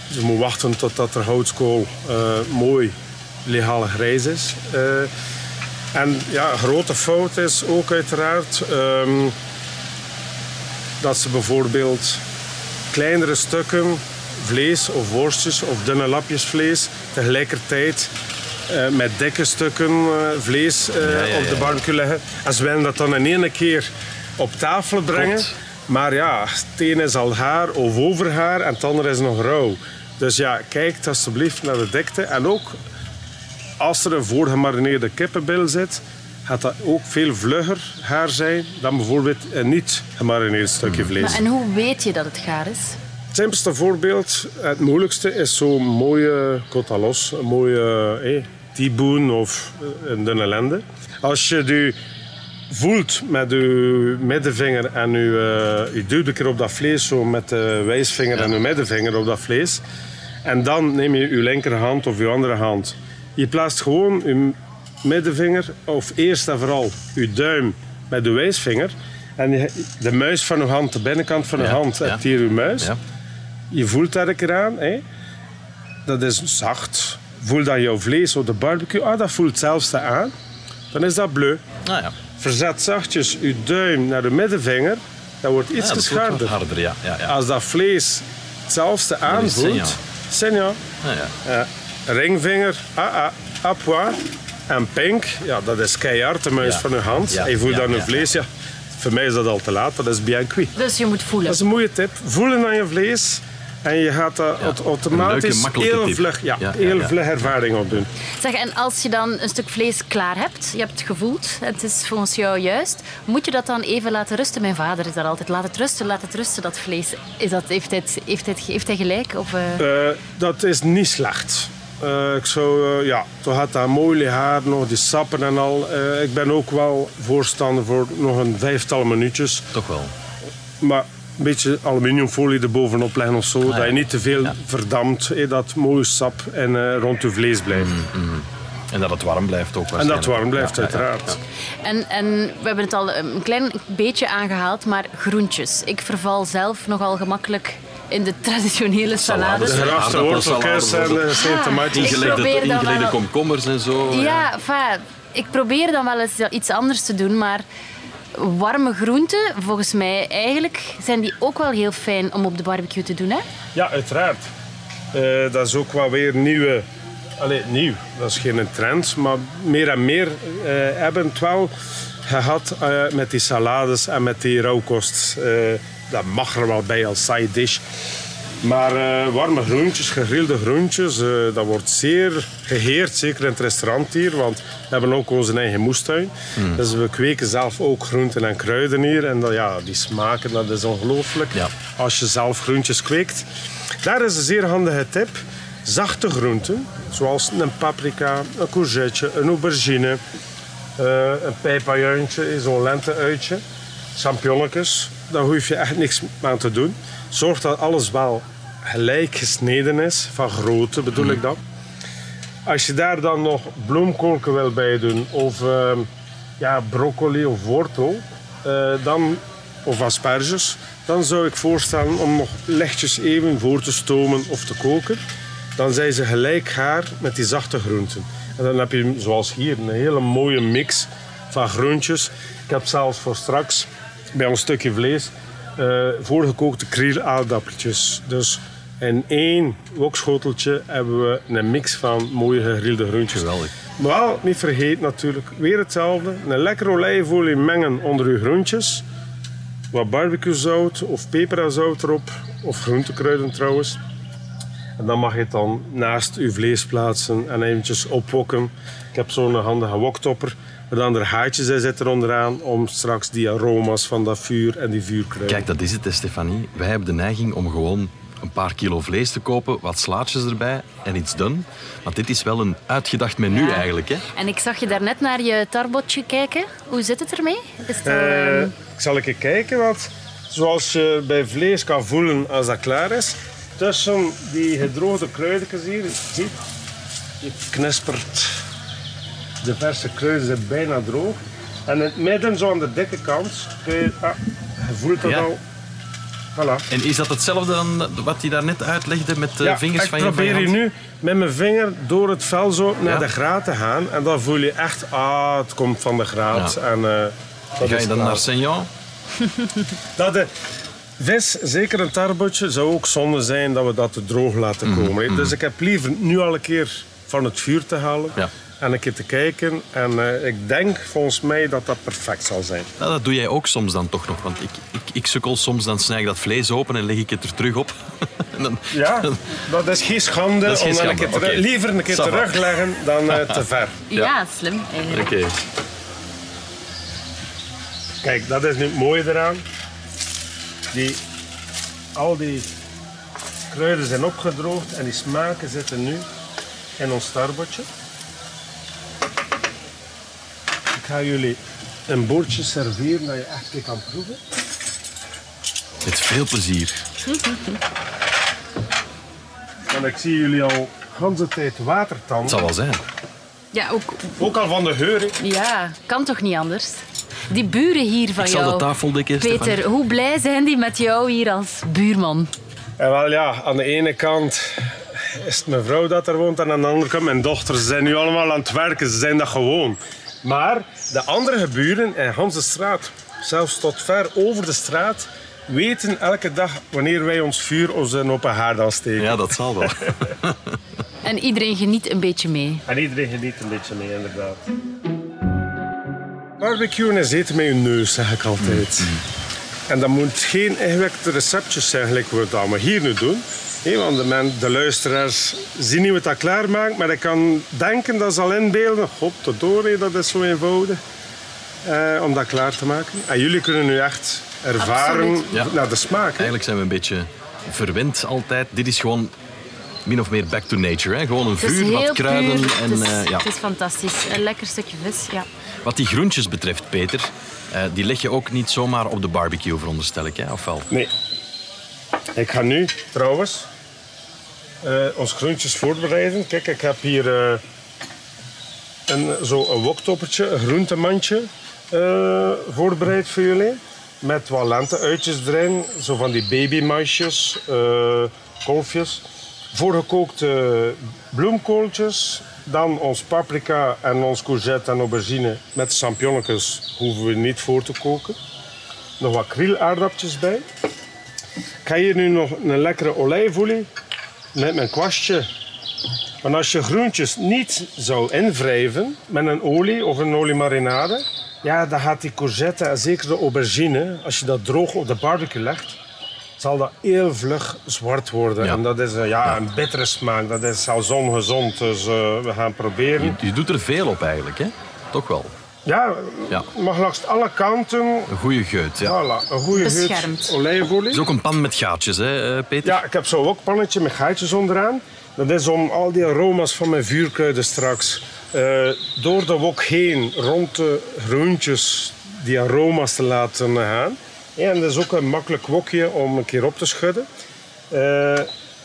je moet wachten totdat er houtskool eh, mooi legaal grijs is. En ja, een grote fout is ook uiteraard ehm, dat ze bijvoorbeeld kleinere stukken vlees of worstjes of dunne lapjes vlees tegelijkertijd eh, met dikke stukken eh, vlees eh, Ja, ja, op de barbecue leggen. En ze willen dat dan in één keer op tafel brengen. Klopt. Maar ja, het ene is al haar of over haar en het andere is nog rauw. Dus ja, kijk alsjeblieft naar de dikte. En ook als er een voorgemarineerde kippenbil zit, gaat dat ook veel vlugger haar zijn dan bijvoorbeeld een niet gemarineerd stukje vlees. Maar en hoe weet je dat het gaar is? Het simpelste voorbeeld, het moeilijkste, is zo'n mooie cotalos, een mooie eh, T-boon of eh, een dunne lende. Als je die voelt met je middenvinger en je, uh, je duwt een keer op dat vlees, zo met de wijsvinger en je middenvinger op dat vlees. En dan neem je je linkerhand of je andere hand. Je plaatst gewoon je middenvinger, of eerst en vooral je duim met de wijsvinger. En de muis van uw hand, de binnenkant van uw Ja, hand, ja. hebt hier uw muis. Ja. Je voelt daar een keer aan. Hè? Dat is zacht. Voel dan jouw vlees op de barbecue. Ah, dat voelt zelfs aan. Dan is dat bleu. Nou ja. Verzet zachtjes uw duim naar de middenvinger. Dat wordt iets dat harder, ja. Als dat vlees hetzelfde aanvoelt, signaal. Ja. Ja. ringvinger, ah, ah, apwa. En pink, ja, dat is keihard, de muis Ja. van uw hand. Ja, En je voelt ja, dan ja. vlees, ja. Voor mij is dat al te laat, dat is bien cuit. Dus je moet voelen. Dat is een mooie tip. Voelen aan je vlees. En je gaat daar Een automatisch leuke, heel vlug, ja, Ja, ja, heel ja. vlug ervaring opdoen. Zeg, en als je dan een stuk vlees klaar hebt, je hebt het gevoeld, het is volgens jou juist, moet je dat dan even laten rusten? Mijn vader is daar altijd, laat het rusten, laat het rusten, dat vlees. Is dat, heeft, hij, het- heeft, hij, het- heeft hij gelijk? Of, eh? Eh, dat is niet slecht. Eh, ik zou, eh, ja, toch had dat mooi haar, nog die sappen en al. Eh, ik ben ook wel voorstander voor nog een vijftal minuutjes. Toch wel. Maar een beetje aluminiumfolie erbovenop leggen of zo. Ah, ja. Dat je niet te veel Ja. verdampt. dat mooie sap en eh, rond je vlees blijft. En dat het warm blijft ook en dat warm blijft, Ja, ja, ja, uiteraard. ja. En, en we hebben het al een klein beetje aangehaald, maar groentjes. Ik verval zelf nogal gemakkelijk in de traditionele salades. De geraafde Aardappelsalade worteltjes en bijvoorbeeld. de sint wel- komkommers en zo. Ja, ik probeer dan wel eens iets anders te doen, maar warme groenten, volgens mij eigenlijk, zijn die ook wel heel fijn om op de barbecue te doen. Hè? Ja, uiteraard. Eh, dat is ook wel weer nieuwe... Allee, nieuw. Dat is geen trend. Maar meer en meer eh, hebben het wel gehad eh, met die salades en met die rauwkost. Dat mag er wel bij als side dish. Maar eh, warme groentjes, gegrilde groentjes, eh, dat wordt zeer geheerd, zeker in het restaurant hier. Want we hebben ook onze eigen moestuin. Dus we kweken zelf ook groenten en kruiden hier. En dat, ja, die smaken, dat is ongelooflijk. Ja. Als je zelf groentjes kweekt. Daar is een zeer handige tip. Zachte groenten, zoals een paprika, een courgette, een aubergine, eh, een pijpajuintje, zo'n lenteuitje, champignonnetjes. Daar hoef je echt niks aan te doen. Zorg dat alles wel gelijk gesneden is, van grootte bedoel ik dan. Als je daar dan nog bloemkoolken wil bij doen, of ehm, ja, broccoli of wortel, eh, dan, of asperges, dan zou ik voorstellen om nog lichtjes even voor te stomen of te koken. Dan zijn ze gelijk gaar met die zachte groenten. En dan heb je, zoals hier, een hele mooie mix van groentjes. Ik heb zelfs voor straks bij ons stukje vlees eh, voorgekookte krielaardappeltjes. Dus in één wokschoteltje hebben we een mix van mooie gegrilde groentjes. Geweldig. Maar wel, niet vergeet natuurlijk, weer hetzelfde. Een lekker olijfolie mengen onder uw groentjes. Wat barbecuezout of peperzout erop. Of groentekruiden trouwens. En dan mag je het dan naast uw vlees plaatsen en eventjes opwokken. Ik heb zo'n handige woktopper. Waar dan er haartjes in zitten onderaan. Om straks die aroma's van dat vuur en die vuurkruiden. Kijk, dat is het, Stefanie. Wij hebben de neiging om gewoon een paar kilo vlees te kopen, wat slaatjes erbij en iets done. Maar dit is wel een uitgedacht menu Ja. eigenlijk. Hè? En ik zag je daarnet naar je tarbotje kijken. Hoe zit het ermee? Is het al, Eh, ik zal even kijken, want zoals je bij vlees kan voelen als dat klaar is, tussen die gedroogde kruidjes hier, je ziet, je knispert. De verse kruiden zijn bijna droog. En in het midden, zo aan de dikke kant, kun je, ah, je voelt Ja. al. Voilà. En is dat hetzelfde dan wat hij daarnet uitlegde met de Ja, vingers ik van je van je probeer hier nu met mijn vinger door het vel zo naar Ja. de graat te gaan. En dan voel je echt, ah, het komt van de graat. Ja. En, eh, dat Ga je dan naar Saint-Jean? *laughs* Dat de vis, zeker een tarbotje, zou ook zonde zijn dat we dat te droog laten Mhm, komen. hè. Dus ik heb liever nu al een keer van het vuur te halen Ja. En een keer te kijken. En eh, ik denk volgens mij dat dat perfect zal zijn. Nou, dat doe jij ook soms dan toch nog. Want ik, ik, ik sukkel soms, dan snij ik dat vlees open en leg ik het er terug op. *laughs* En dan, Ja, dat is geen schande Dat is geen om dan een keer liever een keer Ça va. terugleggen dan eh, te ver. *laughs* ja. slim eigenlijk. Oké. Kijk, dat is nu het mooie eraan. Die, al die kruiden zijn opgedroogd en die smaken zitten nu in ons starbotje. Ik ga jullie een bordje serveren dat je echt kan proeven. Met veel plezier. Want ik zie jullie al de hele tijd Het watertanden. zal wel zijn. Ja, ook, Ook al van de geur. ja, kan toch niet anders? Die buren hier van Ik zal jou. de tafel dekken, Peter, hoe blij zijn die met jou hier als buurman? En wel ja, aan de ene kant is het mijn vrouw dat er woont en aan de andere kant mijn dochters. Ze zijn nu allemaal aan het werken, ze zijn dat gewoon. Maar de andere buren in Hanse straat, zelfs tot ver over de straat, weten elke dag wanneer wij ons vuur op zijn open haard aansteken. Ja, dat zal wel. *laughs* En iedereen geniet een beetje mee. En iedereen geniet een beetje mee, inderdaad. Barbecuen is eten met je neus, zeg ik altijd. En dat moet geen ingewikkelde receptjes zijn, gelijk we het allemaal hier nu doen. Hé, want de, men, de luisteraars zien niet wat dat klaarmaakt, maar ik kan denken dat ze al inbeelden. God, de doorheen, dat is zo eenvoudig. eh, om dat klaar te maken. En jullie kunnen nu echt ervaren. Ja. naar de smaak. hè. Eigenlijk zijn we een beetje verwend altijd. Dit is gewoon min of meer back to nature. Hè? Gewoon een vuur, wat kruiden. puur. En, het, is, eh, ja. het is fantastisch. Een lekker stukje vis, ja. Wat die groentjes betreft, Peter, eh, die leg je ook niet zomaar op de barbecue, veronderstel ik. Hè? Of wel? Nee. Ik ga nu trouwens eh, ons groentjes voorbereiden. Kijk, ik heb hier eh, een, zo een woktoppertje, een groentemandje eh, voorbereid voor jullie. Met wat lenteuitjes erin, zo van die babymaisjes, eh kolfjes. Voorgekookte bloemkooltjes. Dan ons paprika en ons courgette en aubergine met champignonnetjes hoeven we niet voor te koken. Nog wat krielaardappeltjes bij. Ik ga hier nu nog een lekkere olijfolie met mijn kwastje. Want als je groentjes niet zou invrijven met een olie of een oliemarinade, ja, dan gaat die courgette en zeker de aubergine, als je dat droog op de barbecue legt, zal dat heel vlug zwart worden. Ja. En dat is eh, ja, een bittere smaak. Dat is zelfs ongezond. Dus eh, we gaan proberen. Je doet er veel op eigenlijk, hè? Toch wel. Ja, Ja. mag langs alle kanten. Een goede geut. Ja. Voilà, een goede Beschermd. geut olijfolie. Het is ook een pan met gaatjes, hè, eh, Peter? Ja, ik heb zo ook een pannetje met gaatjes onderaan. Dat is om al die aroma's van mijn vuurkruiden straks eh, door de wok heen, rond de groentjes, die aroma's te laten gaan. Ja, en dat is ook een makkelijk wokje om een keer op te schudden. Eh,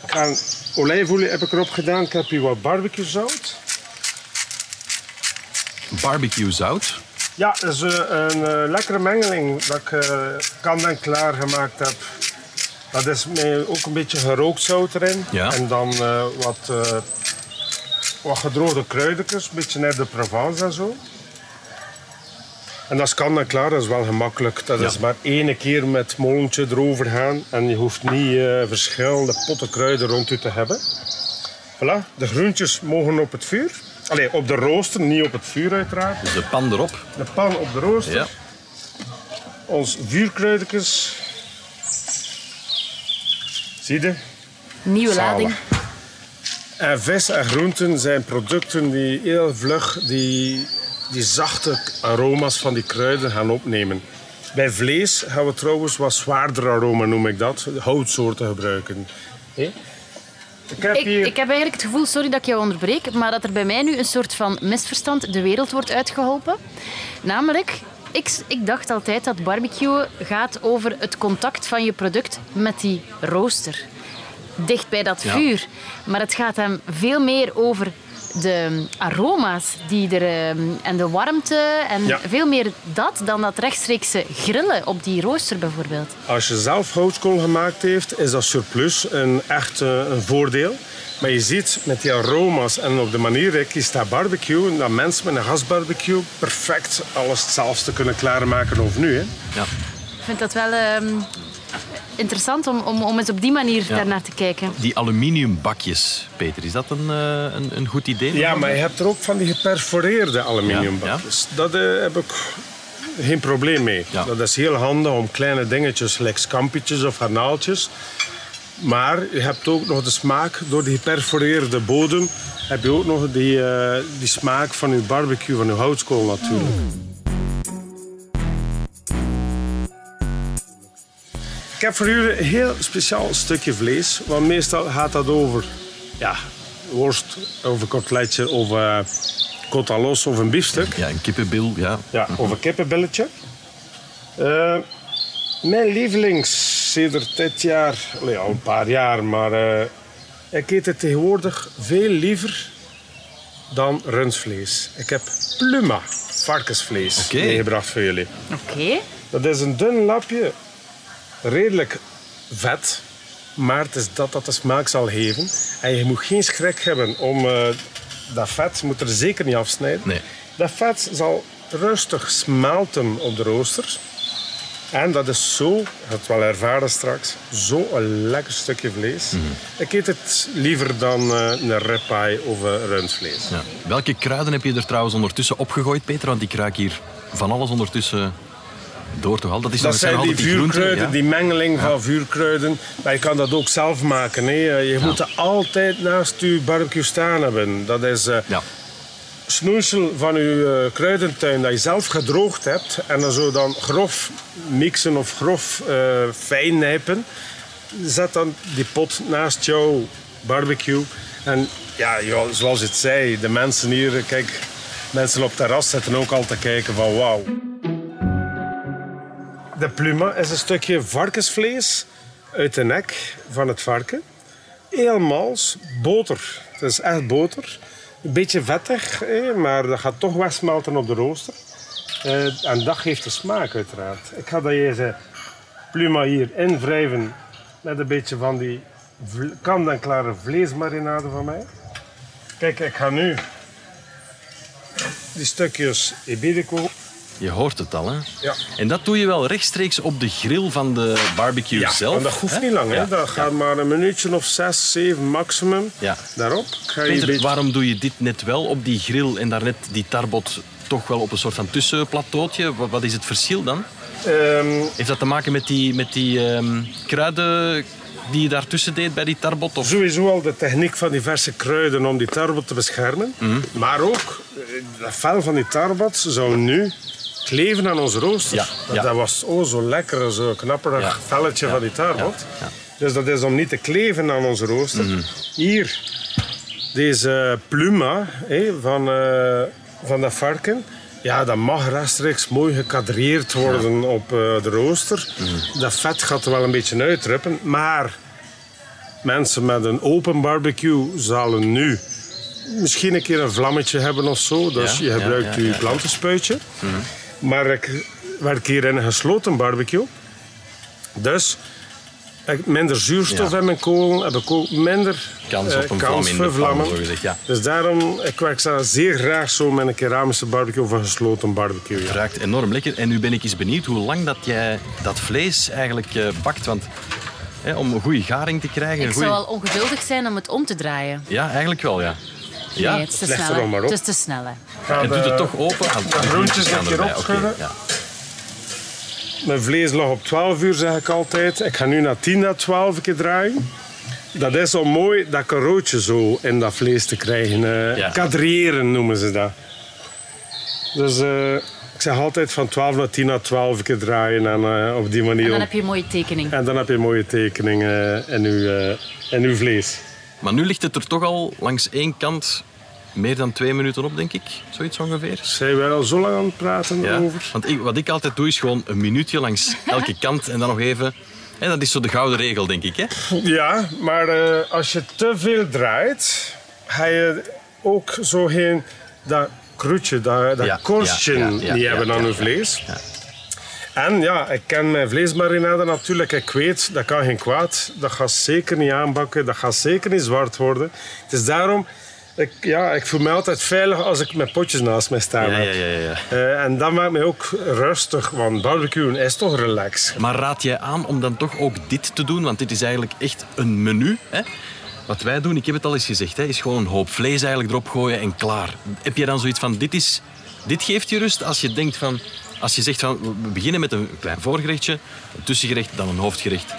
ik ga olijfolie heb ik erop gedaan. Ik heb hier wat barbecue zout. Barbecue zout. Ja, dat is eh, een eh, lekkere mengeling dat ik eh kan en klaar gemaakt heb. Dat is met ook een beetje gerookt zout erin. Ja. En dan wat, wat gedroogde kruidjes, een beetje naar de Provence en zo. En dat is kan en klaar, dat is wel gemakkelijk. Dat Ja. is maar één keer met het molentje erover gaan. En je hoeft niet verschillende potten kruiden rond u te hebben. Voilà, de groentjes mogen op het vuur. Allee, op de rooster, niet op het vuur uiteraard. Dus de pan erop. De pan op de rooster. Ja. Ons vuurkruidjes. Zie je? Nieuwe Zalig. lading. En vis en groenten zijn producten die heel vlug die, die zachte aroma's van die kruiden gaan opnemen. Bij vlees gaan we trouwens wat zwaarder aroma, noem ik dat, houtsoorten gebruiken. Ik heb Ik, hier... ik heb eigenlijk het gevoel, sorry dat ik jou onderbreek, maar dat er bij mij nu een soort van misverstand de wereld wordt uitgeholpen. Namelijk, ik, ik dacht altijd dat barbecue gaat over het contact van je product met die rooster. Dicht bij dat Ja. vuur. Maar het gaat hem veel meer over de aroma's die er, ehm, en de warmte en Ja. veel meer dat dan dat rechtstreekse grillen op die rooster bijvoorbeeld. Als je zelf houtskool gemaakt heeft, is dat surplus een echt eh, een voordeel. Maar je ziet met die aroma's en op de manier dat ik kies dat barbecue, dat mensen met een gasbarbecue perfect alles hetzelfde kunnen klaarmaken of nu. Hè. Ja. Ik vind dat wel ehm, interessant om, om, om eens op die manier Ja. daarnaar te kijken. Die aluminiumbakjes, Peter, is dat een, eh, een, een goed idee? Ja, maar je hebt er ook van die geperforeerde aluminiumbakjes. Dat eh, heb ik geen probleem mee. Ja. Dat is heel handig om kleine dingetjes, like scampietjes of garnaaltjes. Maar je hebt ook nog de smaak, door die geperforeerde bodem, heb je ook nog die, eh, die smaak van je barbecue, van je houtskool natuurlijk. Ik heb voor jullie een heel speciaal stukje vlees. Want meestal gaat dat over ja, worst, over kotletje, of uh, côte à l'os of een biefstuk. Ja, een kippenbil, ja. Ja, of een kippenbilletje. Eh, mijn lievelings sinds dit jaar, al een paar jaar, maar eh, ik eet het tegenwoordig veel liever dan rundvlees. Ik heb pluma varkensvlees meegebracht voor jullie. Oké. Dat is een dun lapje, redelijk vet, maar het is dat dat de smaak zal geven. En je moet geen schrik hebben om eh, dat vet, moet er zeker niet afsnijden. Nee. Dat vet zal rustig smelten op de rooster. En dat is zo, het wel ervaren straks, zo een lekker stukje vlees. Mhm. Ik eet het liever dan eh, een ribeye of eh, rundvlees. Ja. Welke kruiden heb je er trouwens ondertussen opgegooid, Peter? Want ik ruik hier van alles ondertussen door toch al. Dat, is Dat zijn die vuurkruiden, die mengeling van vuurkruiden. Maar je kan dat ook zelf maken. Hè. Je moet altijd naast je barbecue staan hebben. Dat is Ja. snoeisel van je eh, kruidentuin dat je zelf gedroogd hebt. En dan zo dan grof mixen of grof eh, fijn nijpen. Zet dan die pot naast jouw barbecue. En ja, zoals het zei, de mensen hier, kijk, mensen op het terras zitten ook al te kijken van wauw. De pluma is een stukje varkensvlees uit de nek van het varken. Heel mals, boter. Het is echt boter. Een beetje vettig, maar dat gaat toch wegsmelten op de rooster. Eh, en dat geeft de smaak uiteraard. Ik ga deze pluma hier invrijven met een beetje van die kant-en-klare vleesmarinade van mij. Kijk, ik ga nu die stukjes iberico Je hoort het al, hè? Ja. En dat doe je wel rechtstreeks op de grill van de barbecue Ja, zelf. want dat hoeft hè? niet lang. Hè? Ja. Dat gaat maar een minuutje of zes, zeven maximum. Ja. Daarop ga je Peter, beetje... waarom doe je dit net wel op die grill en daarnet die tarbot toch wel op een soort van tussenplateautje? Wat, wat is het verschil dan? Ehm, Heeft dat te maken met die, met die ehm, kruiden die je daartussen deed bij die tarbot? Of? sowieso al de techniek van diverse kruiden om die tarbot te beschermen. Mhm. Maar ook, eh, dat vel van die tarbot zou nu kleven aan onze rooster. Ja, Dat, was oh, zo lekker, zo knapperig velletje van die ja. Dus dat is om niet te kleven aan onze rooster. Mhm. Hier, deze pluma van, eh, van dat varken. Ja, dat mag rechtstreeks mooi gekadreerd worden op eh, de rooster. Mhm. Dat vet gaat er wel een beetje uitdruppen. Maar mensen met een open barbecue zullen nu misschien een keer een vlammetje hebben of zo. Dus Ja, je gebruikt je ja, plantenspuitje. Maar ik werk hier in een gesloten barbecue. Dus heb ik minder zuurstof Ja. in mijn kool. Heb ik ook minder Kans eh, op een kans vlam in de voor pan, vlammen. ja. Dus daarom, ik werk zeer graag zo met een keramische barbecue of een gesloten barbecue. Ja. ruikt enorm lekker. En nu ben ik eens benieuwd hoe lang dat jij dat vlees eigenlijk eh, bakt. Want hè, om een goede garing te krijgen... Ik zou wel ongeduldig zijn om het om te draaien. Ja, eigenlijk wel, ja. Ja, Nee, het is te leg snel. Het is te snel. Ga en doet het toch open. Ah, de groentjes erbij, oké, opschudden. ja. Mijn vlees lag op 12 uur, zeg ik altijd. Ik ga nu naar 10 à 12 een keer draaien. Dat is om mooi dat carootje zo in dat vlees te krijgen. eh Ja. Kadriëren noemen ze dat. Dus eh, ik zeg altijd van 12 naar 10 à 12 een keer draaien en eh, op die manier. En dan heb je een mooie tekening. En dan heb je een mooie tekening in, uw, eh, in uw vlees. Maar nu ligt het er toch al langs één kant meer dan twee minuten op, denk ik. Zoiets ongeveer. Zijn wij al zo lang aan het praten Ja. over? Want ik, wat ik altijd doe, is gewoon een minuutje langs *laughs* elke kant en dan nog even... En dat is zo de gouden regel, denk ik. Hè? Ja, maar eh, als je te veel draait, ga je ook zo geen dat kroetje, dat, dat Ja, korstje ja, niet hebben aan ja, vlees. En ja, ik ken mijn vleesmarinade natuurlijk. Ik weet, dat kan geen kwaad. Dat gaat zeker niet aanbakken. Dat gaat zeker niet zwart worden. Het is daarom... Ik, ja, ik voel me altijd veilig als ik mijn potjes naast mij staan heb. ja, ja, ja. Eh, en dat maakt mij ook rustig, want barbecuen is toch relax. Maar raad jij aan om dan toch ook dit te doen? Want dit is eigenlijk echt een menu. Hè? Wat wij doen, ik heb het al eens gezegd, hè, is gewoon een hoop vlees eigenlijk erop gooien en klaar. Heb je dan zoiets van, dit, is, dit geeft je rust als je denkt van... Als je zegt van, we beginnen met een klein voorgerechtje, een tussengerecht, dan een hoofdgerecht.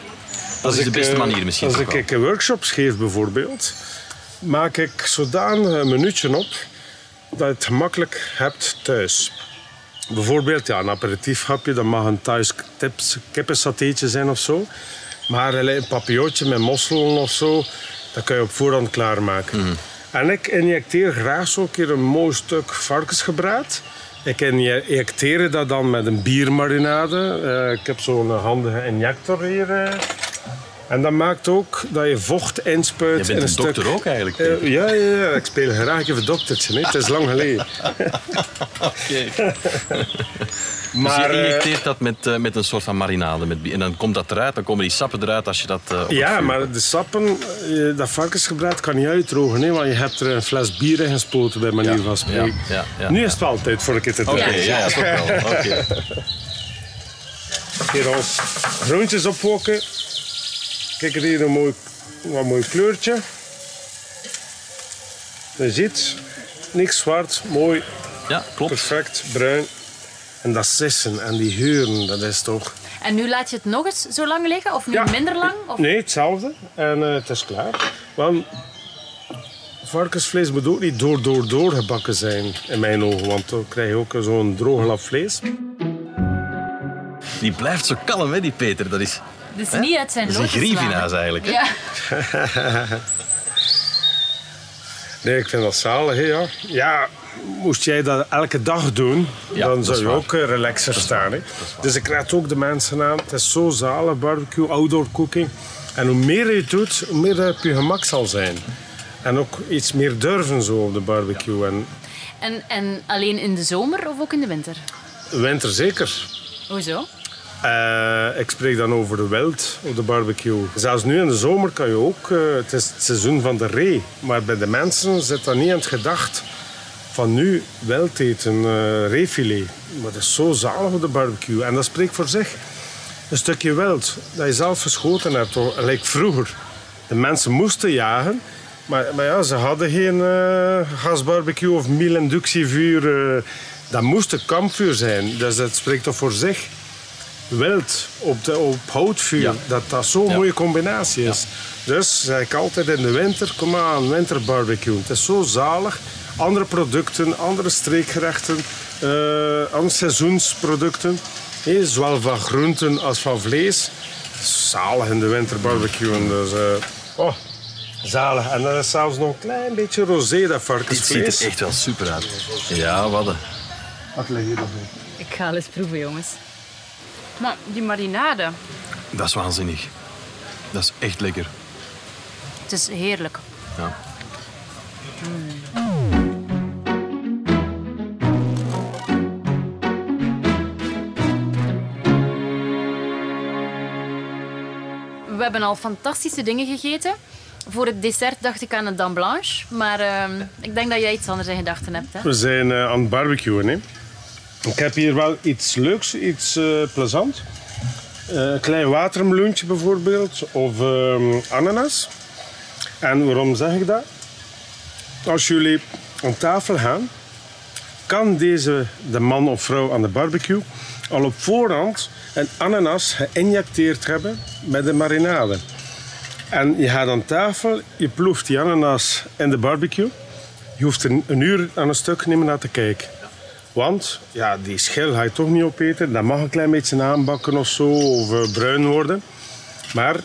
Dat is de beste eh, manier misschien Als ik, ik workshops geef bijvoorbeeld, maak ik zodanig een minuutje op dat je het gemakkelijk hebt thuis. Bijvoorbeeld ja, een aperitiefhapje, dat mag een thuis kippensatéetje zijn of zo. Maar een papillotje met mosselen of zo, dat kan je op voorhand klaarmaken. Mhm. En ik injecteer graag zo een keer een mooi stuk varkensgebraad. Ik injecteer dat dan met een biermarinade. Eh, ik heb zo'n handige injector hier. eh. En dat maakt ook dat je vocht inspuit Je bent in een een dokter stuk. ook eigenlijk. Eh, ja, ja, ja, ik speel graag even doktertje. Het is lang geleden. *laughs* *laughs* Oké. Maar, dus je eh, injecteert dat met, eh, met een soort van marinade. Met, en dan komt dat eruit, dan komen die sappen eruit als je dat eh, ja, maar de sappen, eh, dat varkensgebruik kan niet uitdrogen. Hè, want je hebt er een fles bier in gespoten, bij manier Ja, van spreken. ja, ja, ja, nu is het wel tijd voor ik het te Oké, draaien. ja, ja, toch wel. *laughs* Oké. Hier ons groentjes opwokken. Kijk hier een mooi, wat mooi kleurtje. Je ziet, niks zwart, mooi, Ja, klopt. perfect, bruin. En dat sissen en die geuren, dat is toch... En nu laat je het nog eens zo lang liggen? Of nu Ja. minder lang? Of... Nee, hetzelfde. En eh, het is klaar. Want varkensvlees moet ook niet door, door, door gebakken zijn, in mijn ogen. Want dan krijg je ook zo'n droge lap vlees. Die blijft zo kalm, hè, die Peter. Dat is, Dus niet uit zijn dat is een grievinaas eigenlijk. Hè? Ja. *laughs* Nee, ik vind dat zalig, hè, ja. Ja, moest jij dat elke dag doen, Ja, dan zou je waar. ook eh, relaxer staan. Hè. Dus ik raad ook de mensen aan. Het is zo zalig, barbecue, outdoor cooking. En hoe meer je het doet, hoe meer dat op je gemak zal zijn. En ook iets meer durven zo op de barbecue. En En, en alleen in de zomer of ook in de winter? winter zeker. Hoezo? Eh, ik spreek dan over de wild op de barbecue. Zelfs nu in de zomer kan je ook, eh, het is het seizoen van de ree. Maar bij de mensen zit dat niet in het gedacht van nu wild eten, eh reefilet. Maar dat is zo zalig op de barbecue. En dat spreekt voor zich. Een stukje wild dat je zelf geschoten hebt? Lijkt vroeger. De mensen moesten jagen. Maar, maar ja, ze hadden geen eh, gasbarbecue of mielinductievuur. eh dat moest een kampvuur zijn. Dus dat spreekt toch voor zich wild op, de, op houtvuur, Ja. dat dat zo'n Ja. mooie combinatie is. Dus zeg ik altijd in de winter, kom aan, winterbarbecue. Het is zo zalig. Andere producten, andere streekgerechten, eh, andere seizoensproducten. Hé, zowel van groenten als van vlees. Zalig in de winterbarbecue. Dus, eh, oh, zalig. En dan is zelfs nog een klein beetje rosé, dat Dit ziet varkensvlees. er echt wel super uit. Ja, wat een- Wat leg je erbij? Ik ga eens proeven, jongens. Maar die marinade, Dat is waanzinnig. Dat is echt lekker. Het is heerlijk. Ja. We hebben al fantastische dingen gegeten. Voor het dessert dacht ik aan een dame blanche. Maar ehm, ik denk dat jij iets anders in gedachten hebt. Hè? We zijn eh, aan het barbecuen. Hè. Ik heb hier wel iets leuks, iets eh plezant. Eh, een klein watermeloentje bijvoorbeeld, of ehm, ananas. En waarom zeg ik dat? Als jullie aan tafel gaan, kan deze, de man of vrouw aan de barbecue, al op voorhand een ananas geïnjecteerd hebben met de marinade. En je gaat aan tafel, je ploeft die ananas in de barbecue. Je hoeft er een uur aan een stuk niet meer naar te kijken. Want ja, die schil ga je toch niet opeten. Dat mag een klein beetje aanbakken of zo, of eh, bruin worden. Maar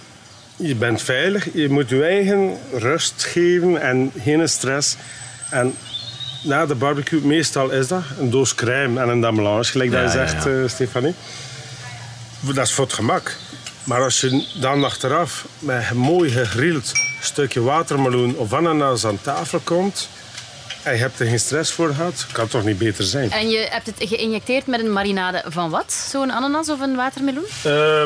je bent veilig. Je moet je eigen rust geven en geen stress. En na de barbecue, meestal is dat een doos crème en een dame blanche, gelijk dat je ja, zegt, ja. eh, Stefanie. Dat is voor het gemak. Maar als je dan achteraf met een mooi gegrild stukje watermeloen of ananas aan tafel komt en je hebt er geen stress voor gehad, kan het toch niet beter zijn. En je hebt het geïnjecteerd met een marinade van wat? Zo'n ananas of een watermeloen? Eh,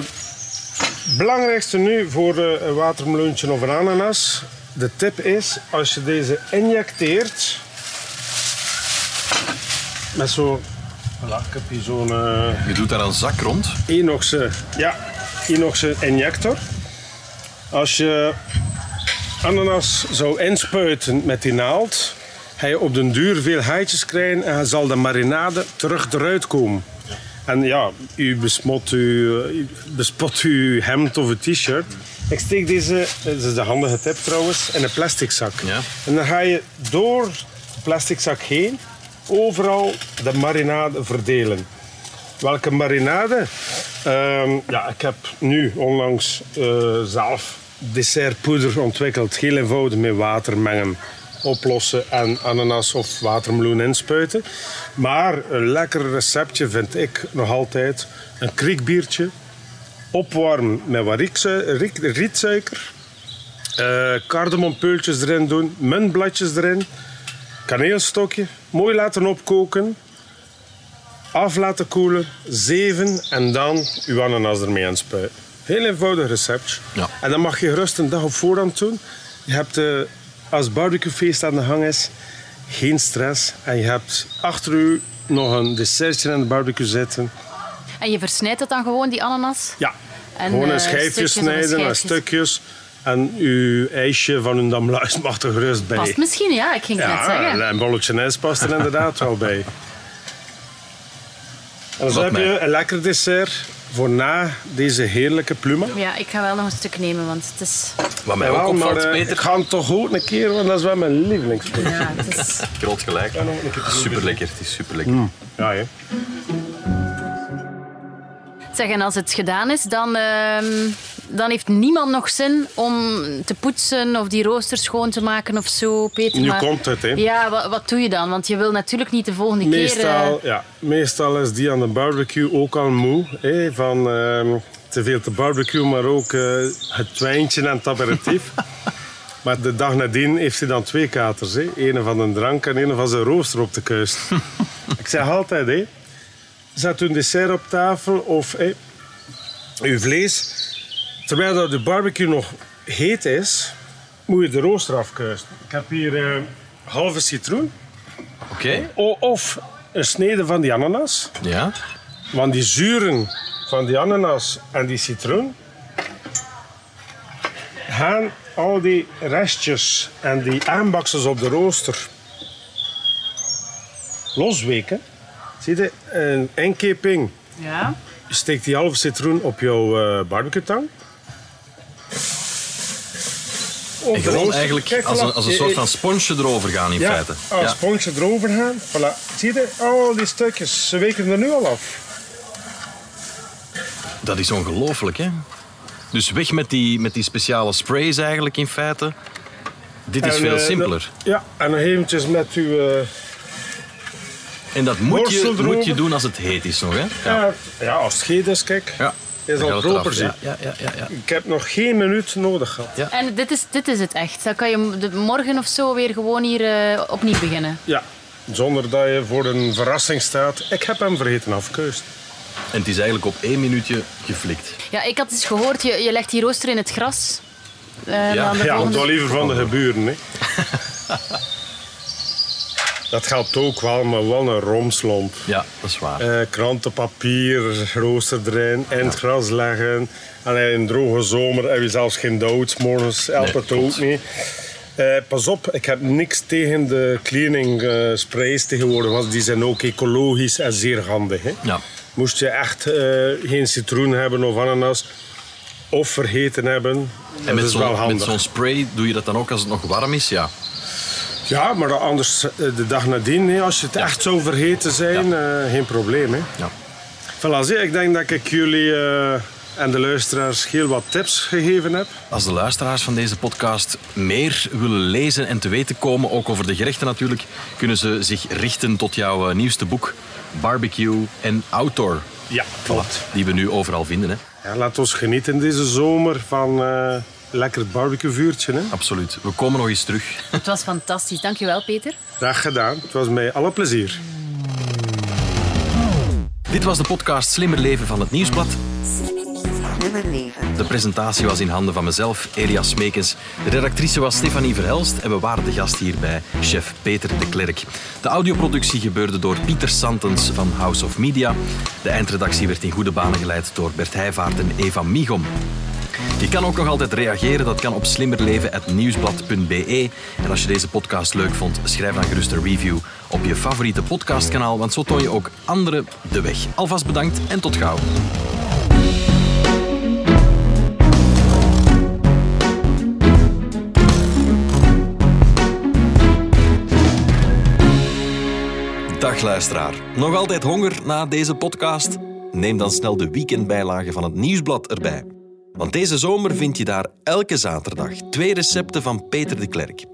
belangrijkste nu voor eh, een watermeloentje of een ananas. De tip is, als je deze injecteert met zo'n... Voilà, ik heb hier zo'n eh, Je doet daar een zak rond. inoxe, ja, inoxe injector. Als je ananas zou inspuiten met die naald, ga je op den duur veel haartjes krijgen en zal de marinade terug eruit komen. En ja, u besmot uw, u bespot uw hemd of uw t-shirt. Ik steek deze, dit is de handige tip trouwens, in een plastic zak. Ja. En dan ga je door de plastic zak heen overal de marinade verdelen. Welke marinade? Ehm, ja, ik heb nu onlangs eh, zelf dessertpoeder ontwikkeld. Heel eenvoudig met water mengen, oplossen en ananas of watermeloen inspuiten. Maar een lekker receptje vind ik nog altijd een kriekbiertje Opwarmen met wat rietsuiker. cardamompeultjes erin doen. Muntbladjes erin. Kaneelstokje. Mooi laten opkoken. Af laten koelen. Zeven. En dan uw ananas ermee aanspuiten. Heel eenvoudig recept. Ja. En dan mag je gerust een dag op voorhand doen. Je hebt, eh, als het barbecuefeest aan de gang is, geen stress. En je hebt achter u nog een dessertje aan de barbecue zitten. En je versnijdt het dan gewoon, die ananas? Ja, En, gewoon eh, een schijfje stukjes en snijden, en stukjes. En uw ijsje van een damluis mag er gerust bij. Past misschien, ja. Ik ging het net ja, zeggen. een bolletje ijs past er inderdaad wel bij. *laughs* En dan Wat heb mij- je een lekker dessert voor na deze heerlijke pluma. Ja, ik ga wel nog een stuk nemen, want het is... Wat mij ook Jawel, maar opvalt, eh, ik ga hem toch goed een keer, want dat is wel mijn lievelingspluk. Ja, het is... groot gelijk. nog een keer Super lekker, het is super lekker. Ja, hè. Zeg, en als het gedaan is, dan, ehm, dan heeft niemand nog zin om te poetsen of die rooster schoon te maken of zo, Peter. Nu maar- komt het, hè. Ja, wat, wat doe je dan? Want je wil natuurlijk niet de volgende keer... Meestal, eh, ja, meestal is die aan de barbecue ook al moe. Hè, van ehm, te veel te barbecue, maar ook eh, het wijntje en het aperitief. *laughs* maar de dag nadien heeft hij dan twee katers. Hè. Ene van een drank en ene van zijn rooster op de kuist. *laughs* Ik zeg altijd, hè, zet uw dessert op tafel of hè, uw vlees. Terwijl dat de barbecue nog heet is, moet je de rooster afkuisen. Ik heb hier eh halve citroen. Oké, Of een snede van die ananas. ja. Want die zuren van die ananas en die citroen gaan al die restjes en die aanbaksels op de rooster losweken. Zie je, een inkeping. Ja. Je steekt die halve citroen op jouw eh barbecue-tang. En gewoon eigenlijk Kijk, als een, als een soort van sponsje erover gaan in ja, feite. als Ja. sponsje erover gaan. Voilà. Zie je, al die stukjes, ze weken er nu al af. Dat is ongelooflijk, hè? Dus weg met die, met die speciale sprays eigenlijk in feite. Dit is En, veel eh, simpeler. Ja, en nog eventjes met uw... eh, En dat moet je, moet je doen als het heet is nog, hè? ja. Ja, als het geet is, kijk. Ja. Is al proper, eraf. zie. Ja, ja, ja, ja. Ik heb nog geen minuut nodig gehad. Ja. En dit is, dit is het echt. Dan kan je morgen of zo weer gewoon hier eh, opnieuw beginnen. Ja, zonder dat je voor een verrassing staat. Ik heb hem vergeten afkeust. En het is eigenlijk op één minuutje geflikt. Ja, ik had eens gehoord, je, je legt die rooster in het gras. Eh, Ja, Ja, volgende- wel liever van de geburen. Hè. *laughs* dat geldt ook wel, maar wel een romslomp. Ja, dat is waar. Eh, krantenpapier, rooster erin, in het gras leggen. En in een droge zomer heb je zelfs geen dood. 's Morgens helpt Nee, het ook niet. Eh, pas op, ik heb niks tegen de cleaning eh, sprays tegenwoordig, want die zijn ook ecologisch en zeer handig. Hè. Ja. Moest je echt geen citroen hebben of ananas, of vergeten hebben, En dat met is wel zo'n met handig. zo'n spray doe je dat dan ook als het nog warm is? Ja. Ja, maar anders eh, de dag nadien, hè, als je het echt zou vergeten zijn, eh, geen probleem. Hè. ja. Voilà, ik denk dat ik jullie eh, en de luisteraars heel wat tips gegeven heb. Als de luisteraars van deze podcast meer willen lezen en te weten komen, ook over de gerechten natuurlijk, kunnen ze zich richten tot jouw nieuwste boek Barbecue en Outdoor. Ja, klopt. Die we nu overal vinden. Hè? Ja, laat ons genieten deze zomer van lekker barbecuevuurtje. Hè. Absoluut. We komen nog eens terug. Het was fantastisch. Dankjewel, Peter. Dag gedaan. Het was mij alle plezier. Dit was de podcast Slimmer Leven van het Nieuwsblad. Slimmer leven. De presentatie was in handen van mezelf, Elias Smekens. De redactrice was Stefanie Verhelst en we waren de gast hier bij chef Peter de Klerk. De audioproductie gebeurde door Pieter Santens van House of Media. De eindredactie werd in goede banen geleid door Bert Heijvaart en Eva Migom. Je kan ook nog altijd reageren. Dat kan op slimmerleven.nieuwsblad.be. En als je deze podcast leuk vond, schrijf dan gerust een review op je favoriete podcastkanaal, want zo toon je ook anderen de weg. Alvast bedankt en tot gauw. Dag luisteraar. Nog altijd honger na deze podcast? Neem dan snel de weekendbijlage van het Nieuwsblad erbij. Want deze zomer vind je daar elke zaterdag twee recepten van Peter de Klerk.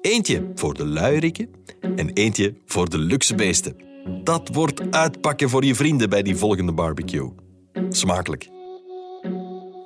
Eentje voor de luieriken en eentje voor de luxe beesten. Dat wordt uitpakken voor je vrienden bij die volgende barbecue. Smakelijk.